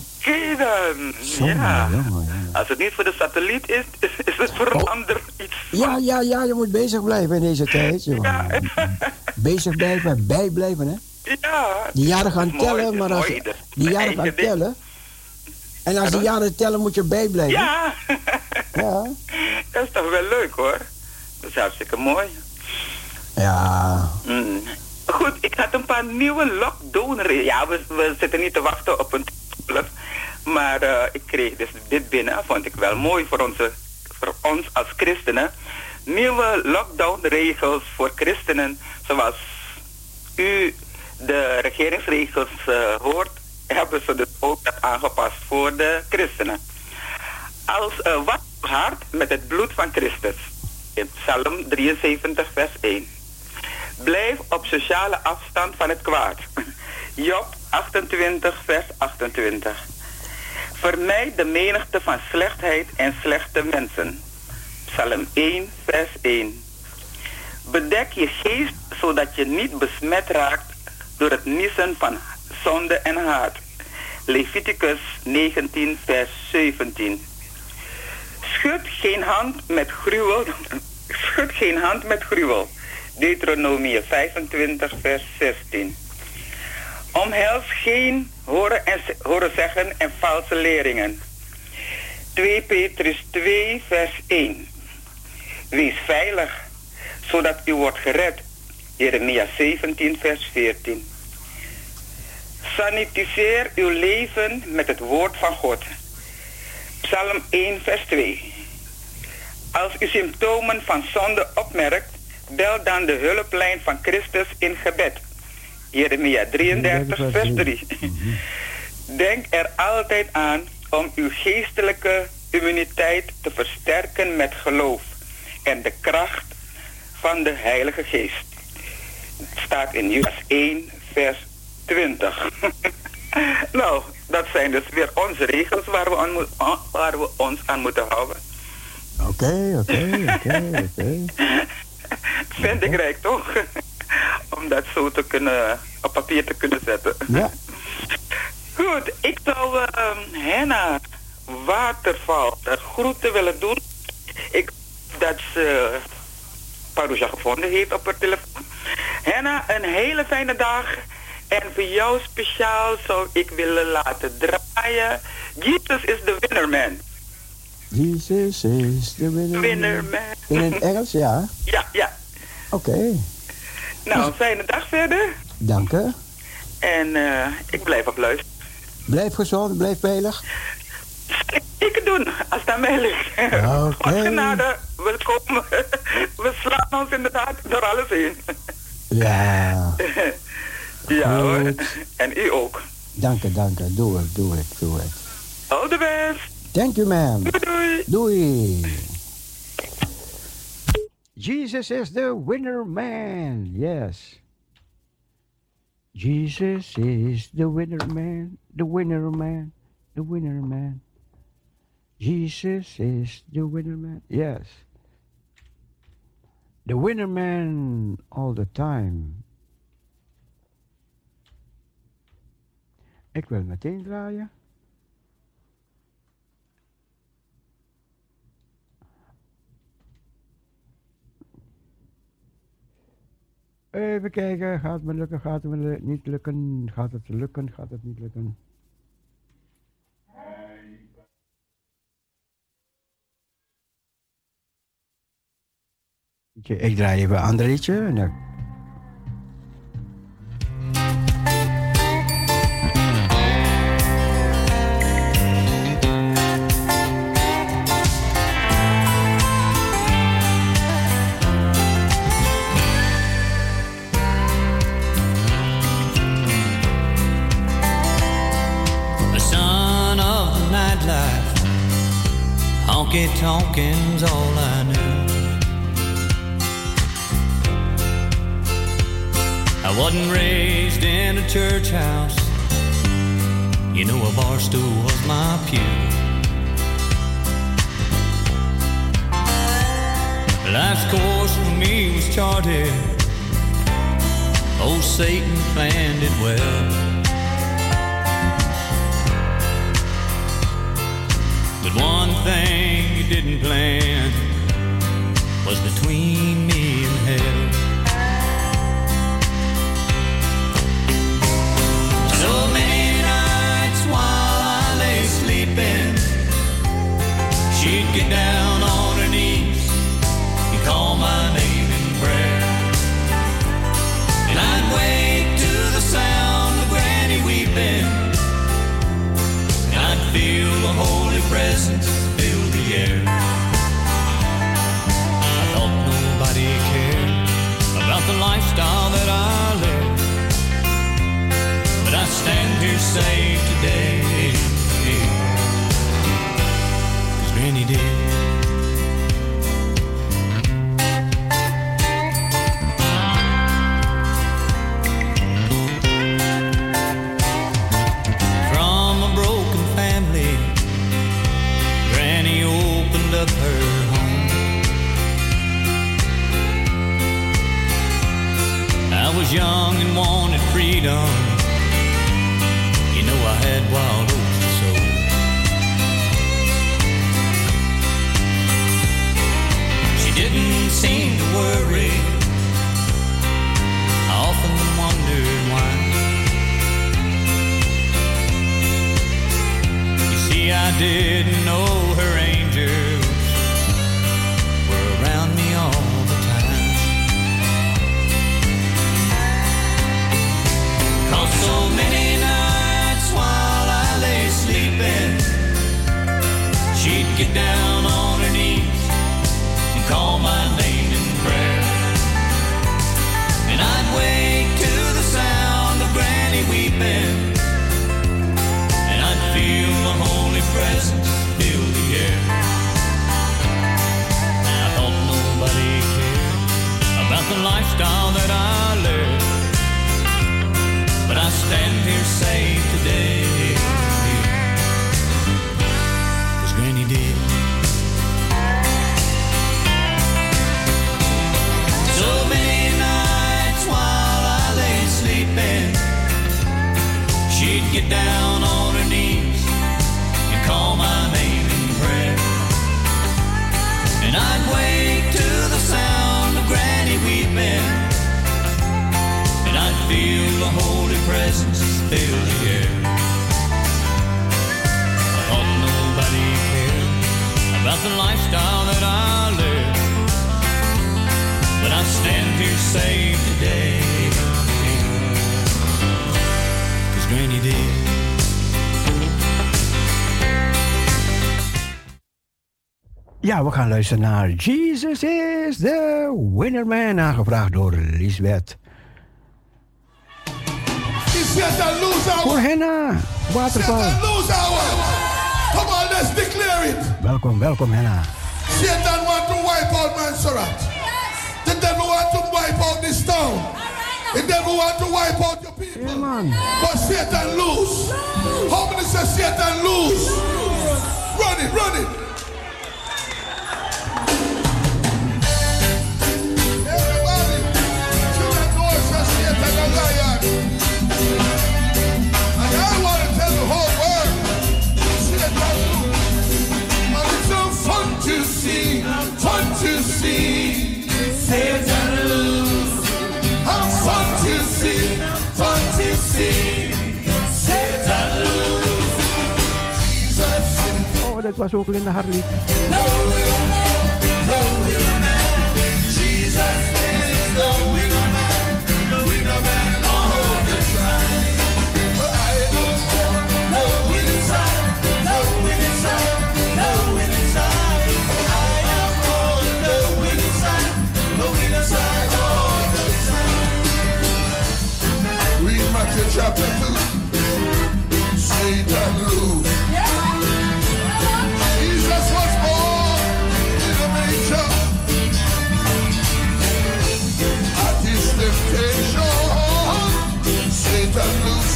Jongen, ja. jongen. Als het niet voor de satelliet is, is, is het voor een Oh. ander iets. Ja, ja, ja, je moet bezig blijven in deze tijd, jongen. Bezig blijven, bijblijven, hè? Ja. Die jaren gaan mooi, tellen, maar als mooi, die jaren gaan ding. tellen. En als die jaren tellen, moet je bijblijven. Ja. Ja. [LAUGHS] dat is toch wel leuk hoor. Dat is hartstikke mooi. Ja. Mm. Goed, ik had een paar nieuwe lockdown Ja, we, zitten niet te wachten op een toekomst. Maar eh, ik kreeg dus dit binnen, vond ik wel mooi voor, onze, voor ons als christenen. Nieuwe lockdown-regels voor christenen, zoals u de regeringsregels eh, hoort, hebben ze dus ook dat aangepast voor de christenen. Als uh, wat hart met het bloed van Christus. In Psalm 73, vers 1. Blijf op sociale afstand van het kwaad. [LAUGHS] Job 28, vers 28. Vermijd de menigte van slechtheid en slechte mensen. Psalm 1, vers 1. Bedek je geest zodat je niet besmet raakt door het niezen van zonde en haat. Leviticus 19, vers 17. Schud geen hand met gruwel. [LAUGHS] Schud geen hand met gruwel. Deuteronomie 25, vers 16. Omhels geen horen, en, horen zeggen en valse leringen. 2 Petrus 2, vers 1. Wees veilig, zodat u wordt gered. Jeremia 17, vers 14. Sanitiseer uw leven met het woord van God. Psalm 1, vers 2. Als u symptomen van zonde opmerkt, bel dan de hulplijn van Christus in gebed. Jeremia 33, vers 3. Denk er altijd aan om uw geestelijke immuniteit te versterken met geloof en de kracht van de Heilige Geest. Het staat in Judas 1, vers 20. [LAUGHS] nou, dat zijn dus weer onze regels waar we, aan moet- waar we ons aan moeten houden. Oké, oké, oké, oké. [LAUGHS] Vind ik rijk toch? [LAUGHS] Om dat zo te kunnen, op papier te kunnen zetten. Ja. [LAUGHS] Goed, ik zou ehm Henna Waterval de groeten willen doen. Ik dat ze Parousia gevonden heeft op haar telefoon. Henna, een hele fijne dag. En voor jou speciaal zou ik willen laten draaien. Jesus is the winner man. Jesus is the winner. Winner man. In het Engels, ja. Ja, ja. Oké. Nou, een fijne dag verder. Dank u. En eh, ik blijf op luisteren. Blijf gezond, blijf veilig. Ik doen, als aan mij ligt. Oké. Genade, we komen. We slaan ons inderdaad door alles heen. Ja. ja hoor. En u ook. Dank u, dank u. Doe het, doe het, doe het. All the best. Thank you, ma'am. Doei doei. Doei. Jesus is the winner man. Yes. Jesus is the winner man. The winner man. The winner man. Jesus is the winner man. Yes. The winner man all the time. Ik wil meteen draaien. Even kijken, gaat het me lukken, gaat het me niet lukken, gaat het lukken, gaat het niet lukken. Ik draai even een ander liedje. Tonking's all I knew. I wasn't raised in a church house. You know, a bar stool was my pew. Life's course for me was charted. Old Satan planned it well. But one thing you didn't plan was between me and hell. So many nights while I lay sleeping, she'd get down lifestyle that I live. But I stand here saved today. Freedom. Ja, we gaan luisteren naar Jesus is the Winner Man, aangevraagd door Lisbeth. Lose Voor? Henna, waterval. Lose. Come on, let's declare it. Welkom, welkom Henna. Satan want to wipe out Montserrat. The devil want to wipe out this town. The devil want to wipe out your people. Man, But Satan lose. How many say Satan lose? Run it, run it. pasó con la Harley.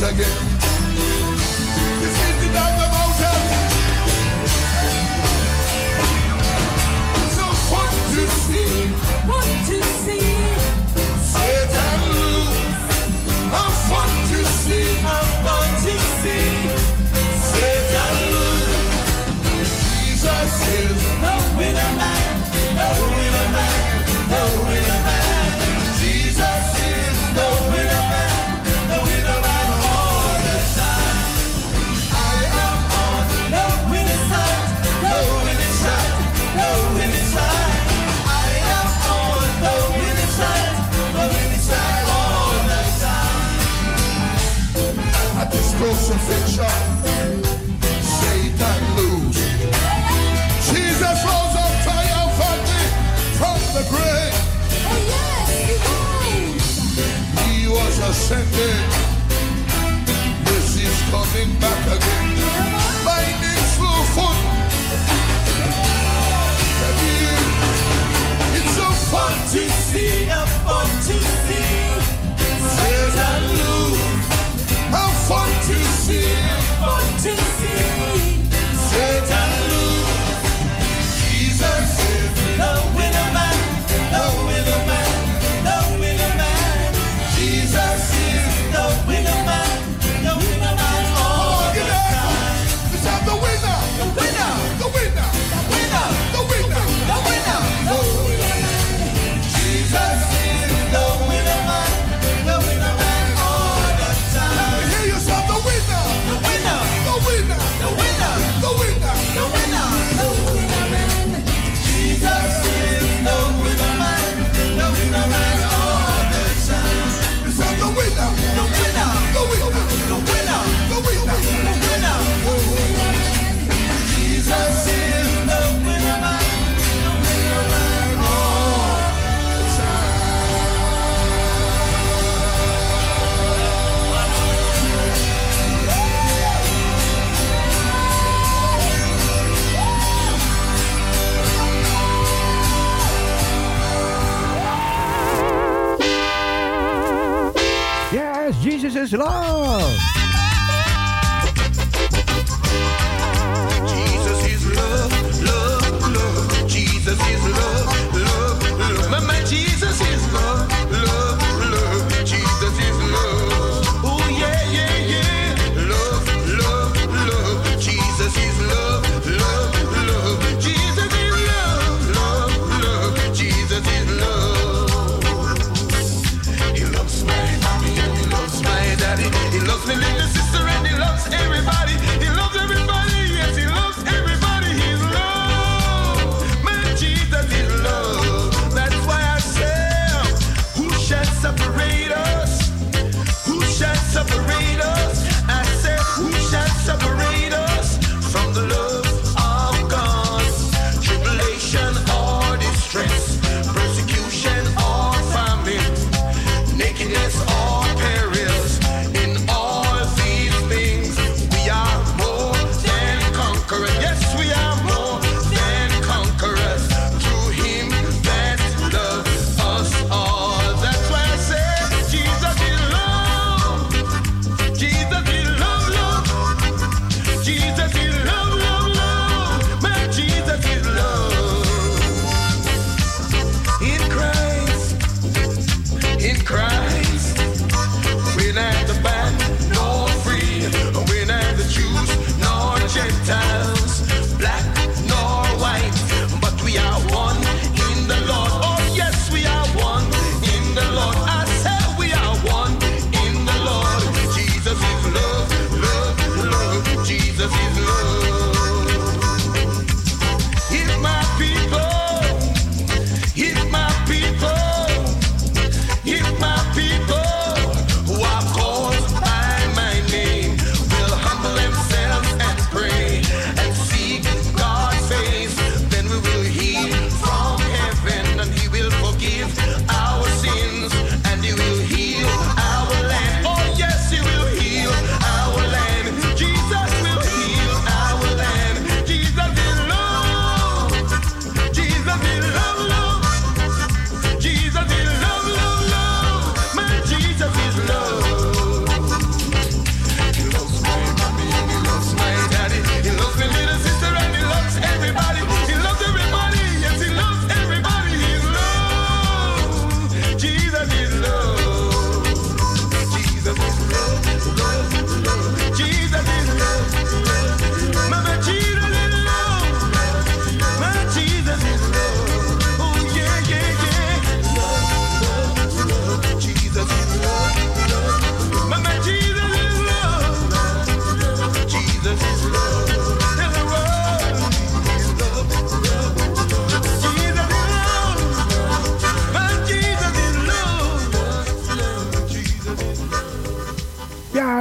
again. This is coming. is love.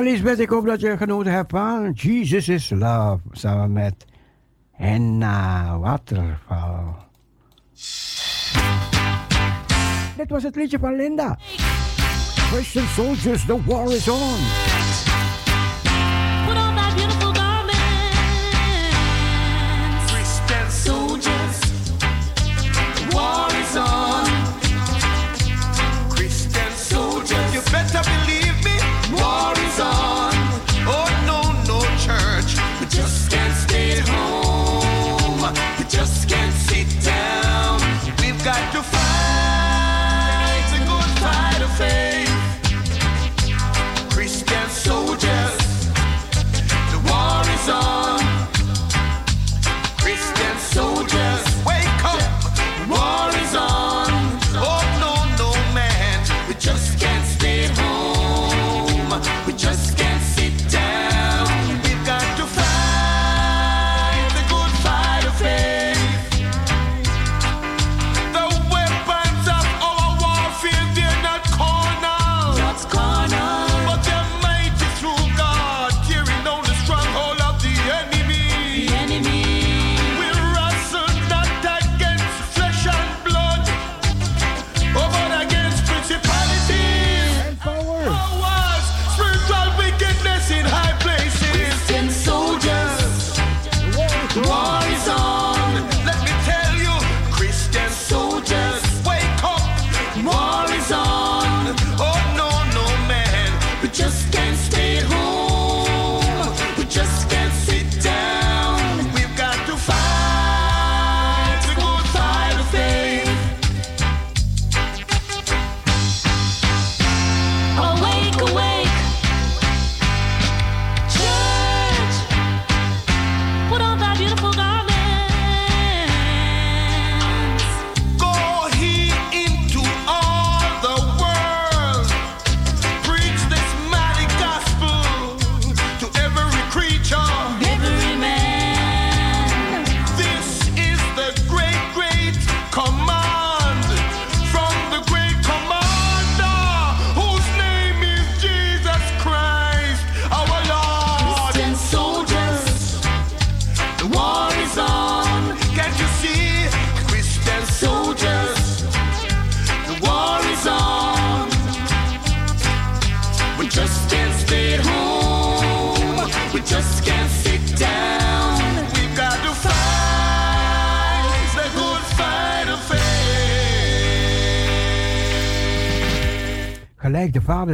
Lisbeth, ik hoop dat je genoten hebt van Jesus is Love. Samen met Henna Waterval. Dit was het liedje van Linda. Christian Soldiers, the war is on.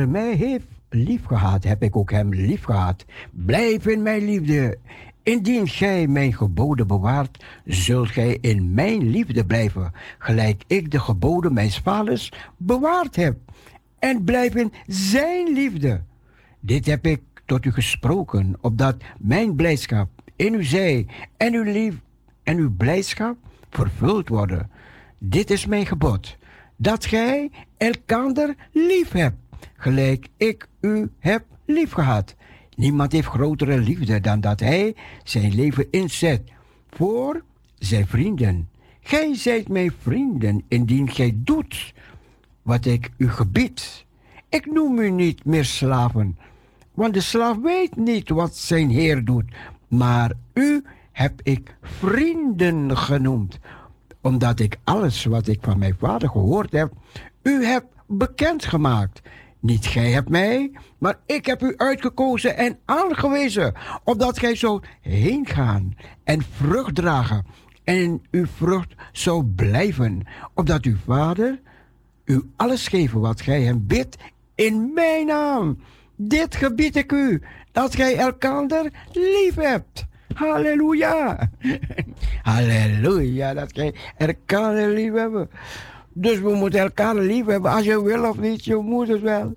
Mij heeft lief gehad, heb ik ook hem lief gehad. Blijf in mijn liefde. Indien gij mijn geboden bewaart, zult gij in mijn liefde blijven, gelijk ik de geboden mijns vaders bewaard heb. En blijf in zijn liefde. Dit heb ik tot u gesproken, opdat mijn blijdschap in u zij en uw lief en uw blijdschap vervuld worden. Dit is mijn gebod, dat gij elkander lief hebt gelijk ik u heb liefgehad. Niemand heeft grotere liefde dan dat hij zijn leven inzet voor zijn vrienden. Gij zijt mijn vrienden indien gij doet wat ik u gebied. Ik noem u niet meer slaven, want de slaaf weet niet wat zijn heer doet, maar u heb ik vrienden genoemd, omdat ik alles wat ik van mijn vader gehoord heb, u heb bekendgemaakt. Niet gij hebt mij, maar ik heb u uitgekozen en aangewezen, opdat gij zou heen gaan en vrucht dragen en uw vrucht zou blijven, opdat uw vader u alles geven wat gij hem bidt in mijn naam. Dit gebied ik u, dat gij elkander lief hebt. Halleluja. [LAUGHS] Halleluja, dat gij elkaar lief hebben. Dus we moeten elkaar lief hebben, als je wil of niet, je moet het wel.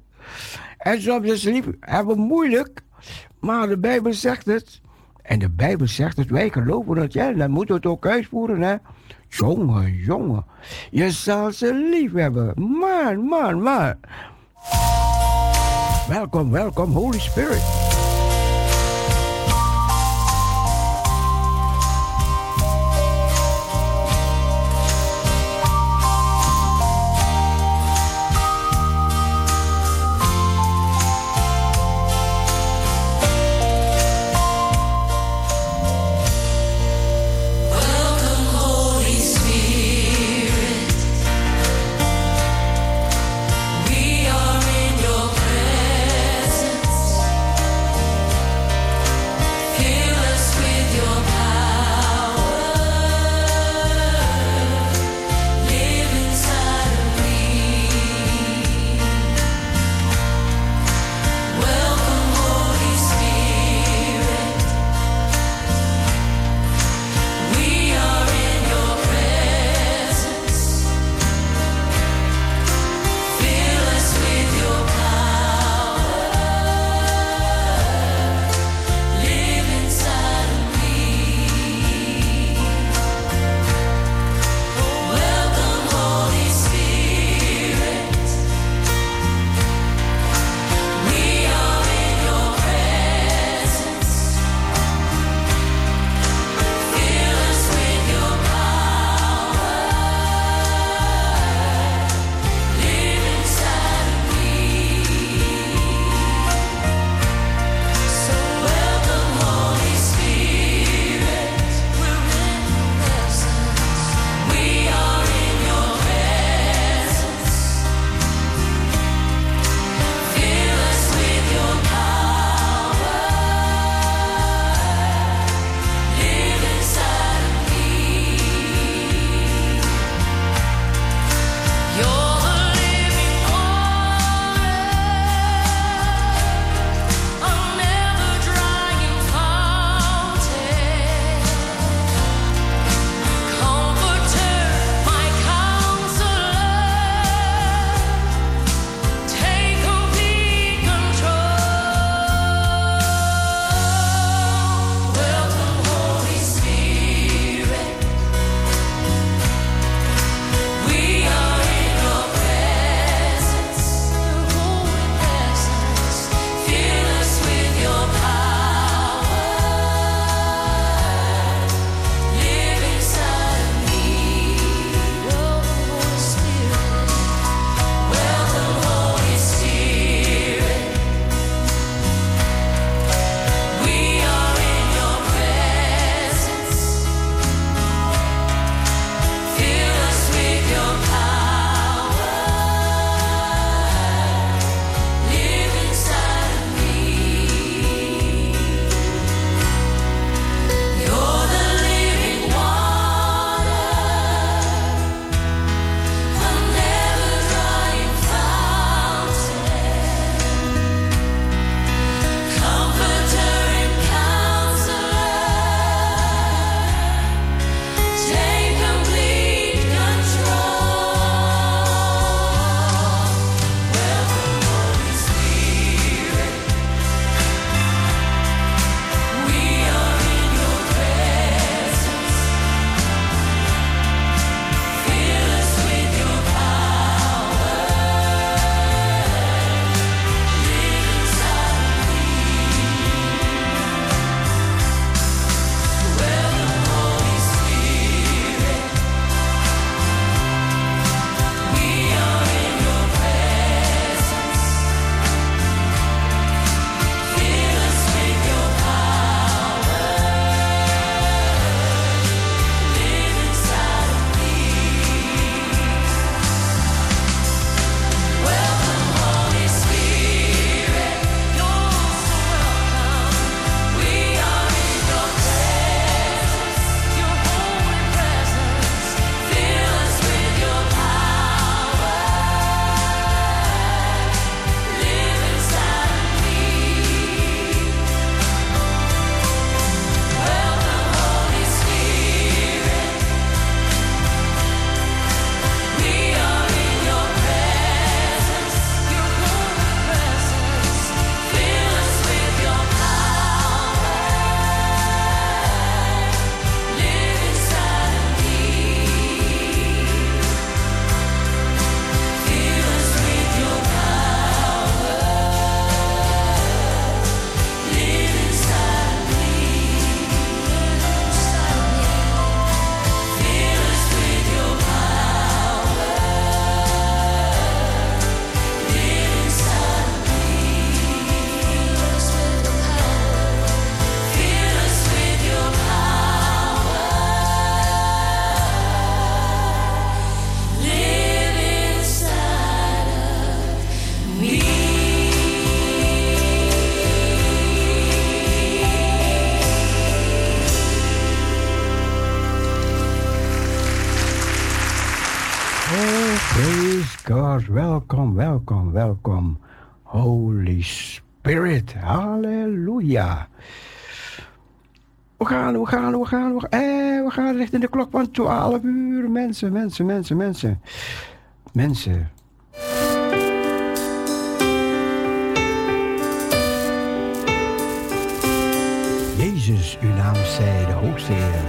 En soms is lief hebben moeilijk, maar de Bijbel zegt het. En de Bijbel zegt het, wij geloven het, ja, dan moeten we het ook uitvoeren, hè. Jongen, jongen, je zal ze lief hebben. Man, man, man. Welkom, welkom, Holy Spirit. klok van 12 uur. Mensen, mensen, mensen, mensen. Mensen. Jezus, uw naam zij de hoogste Heer.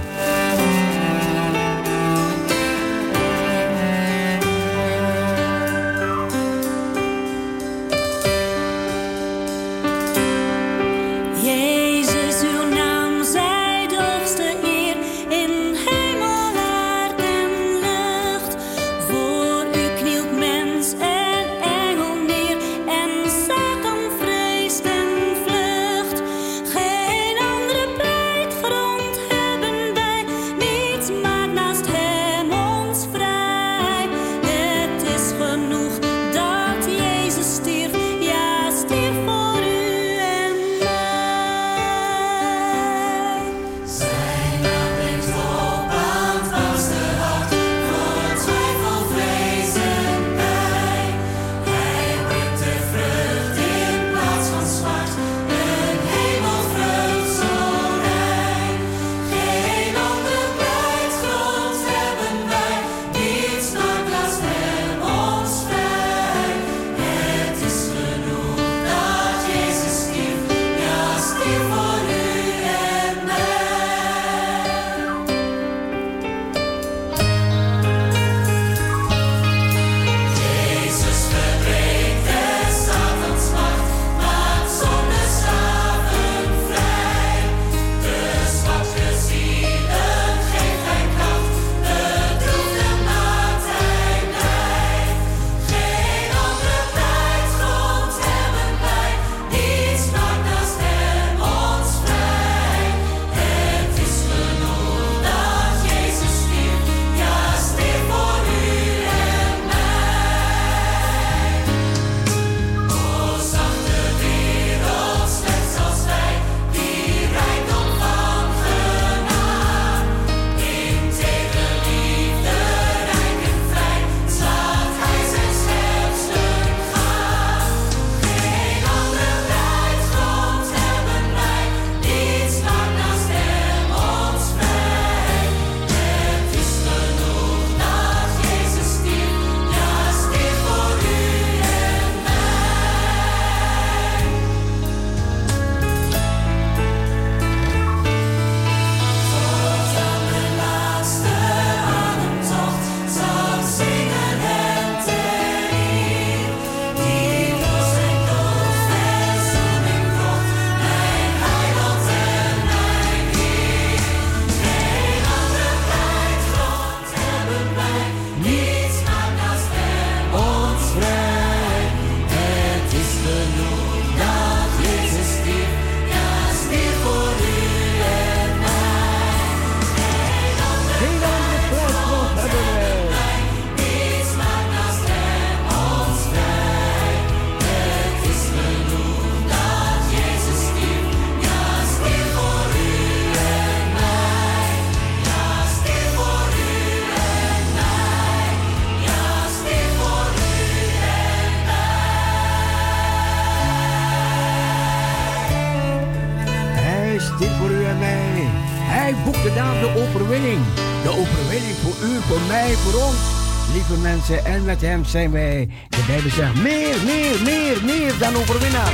met zijn wij, de Bijbel zegt, meer, meer, meer, meer dan overwinnaar.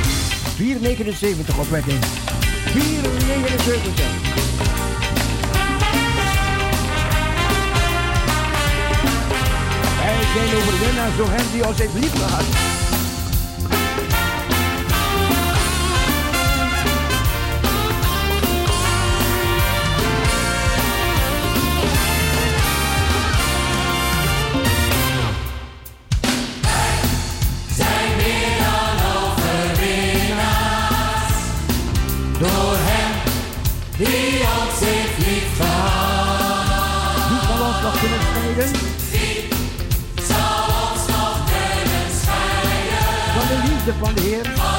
479 opwekking. 479. Wij zijn overwinnaar, zo hem die ons heeft lief gehad. van de heer.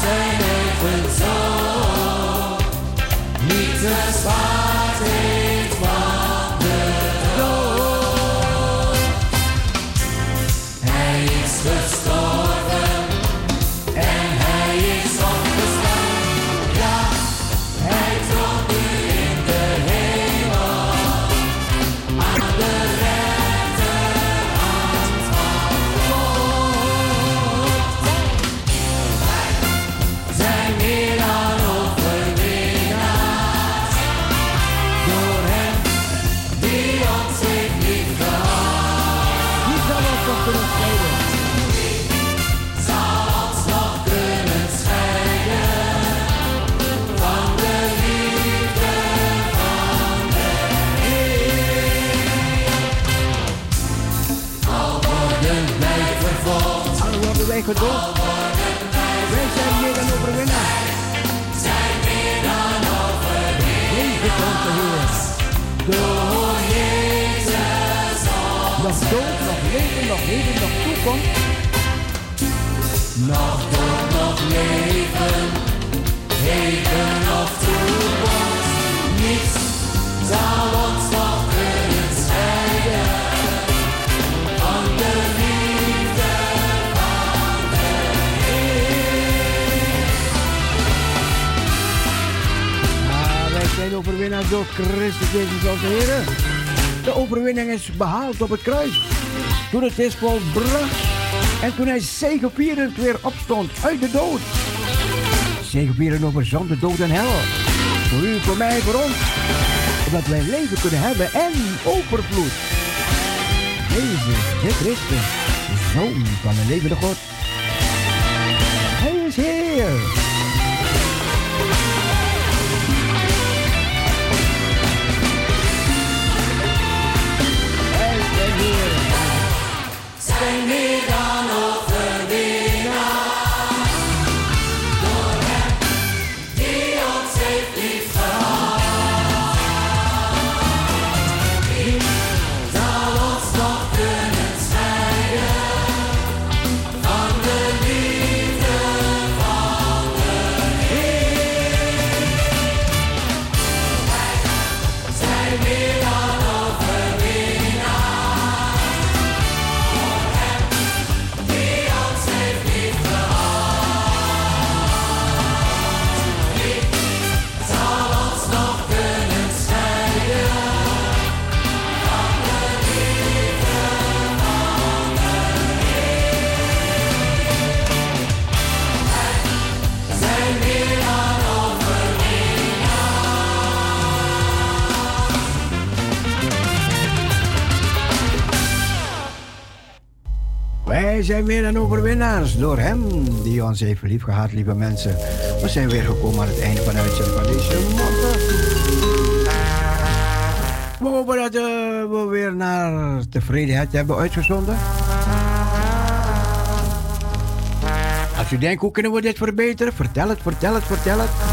Niet zelfs Al worden wij zijn meer dan overwinnaars. zijn meer dan Leven onze Heer. door Jezus Nog dood, nog leven, nog leven, nog toekomst. nog dood, nog leven, heden of toekomst. Zijn overwinnaars door Christus Jezus onze Heer. De overwinning is behaald op het kruis. Toen het is volbracht. En toen hij zegevierend weer opstond uit de dood. Zegevierend over zonde, dood en hel. Voor u, voor mij, voor ons. Zodat wij leven kunnen hebben en overvloed. Jezus, de Christus, Zoon van de levende God. Hij is Heer. Wij zijn meer dan overwinnaars door Hem die ons heeft lief gehad, lieve mensen. We zijn weer gekomen aan het einde van de uitzending van deze. We hopen dat eh, we weer naar tevredenheid hebben uitgezonden. Als u denkt, hoe kunnen we dit verbeteren? Vertel het, vertel het, vertel het.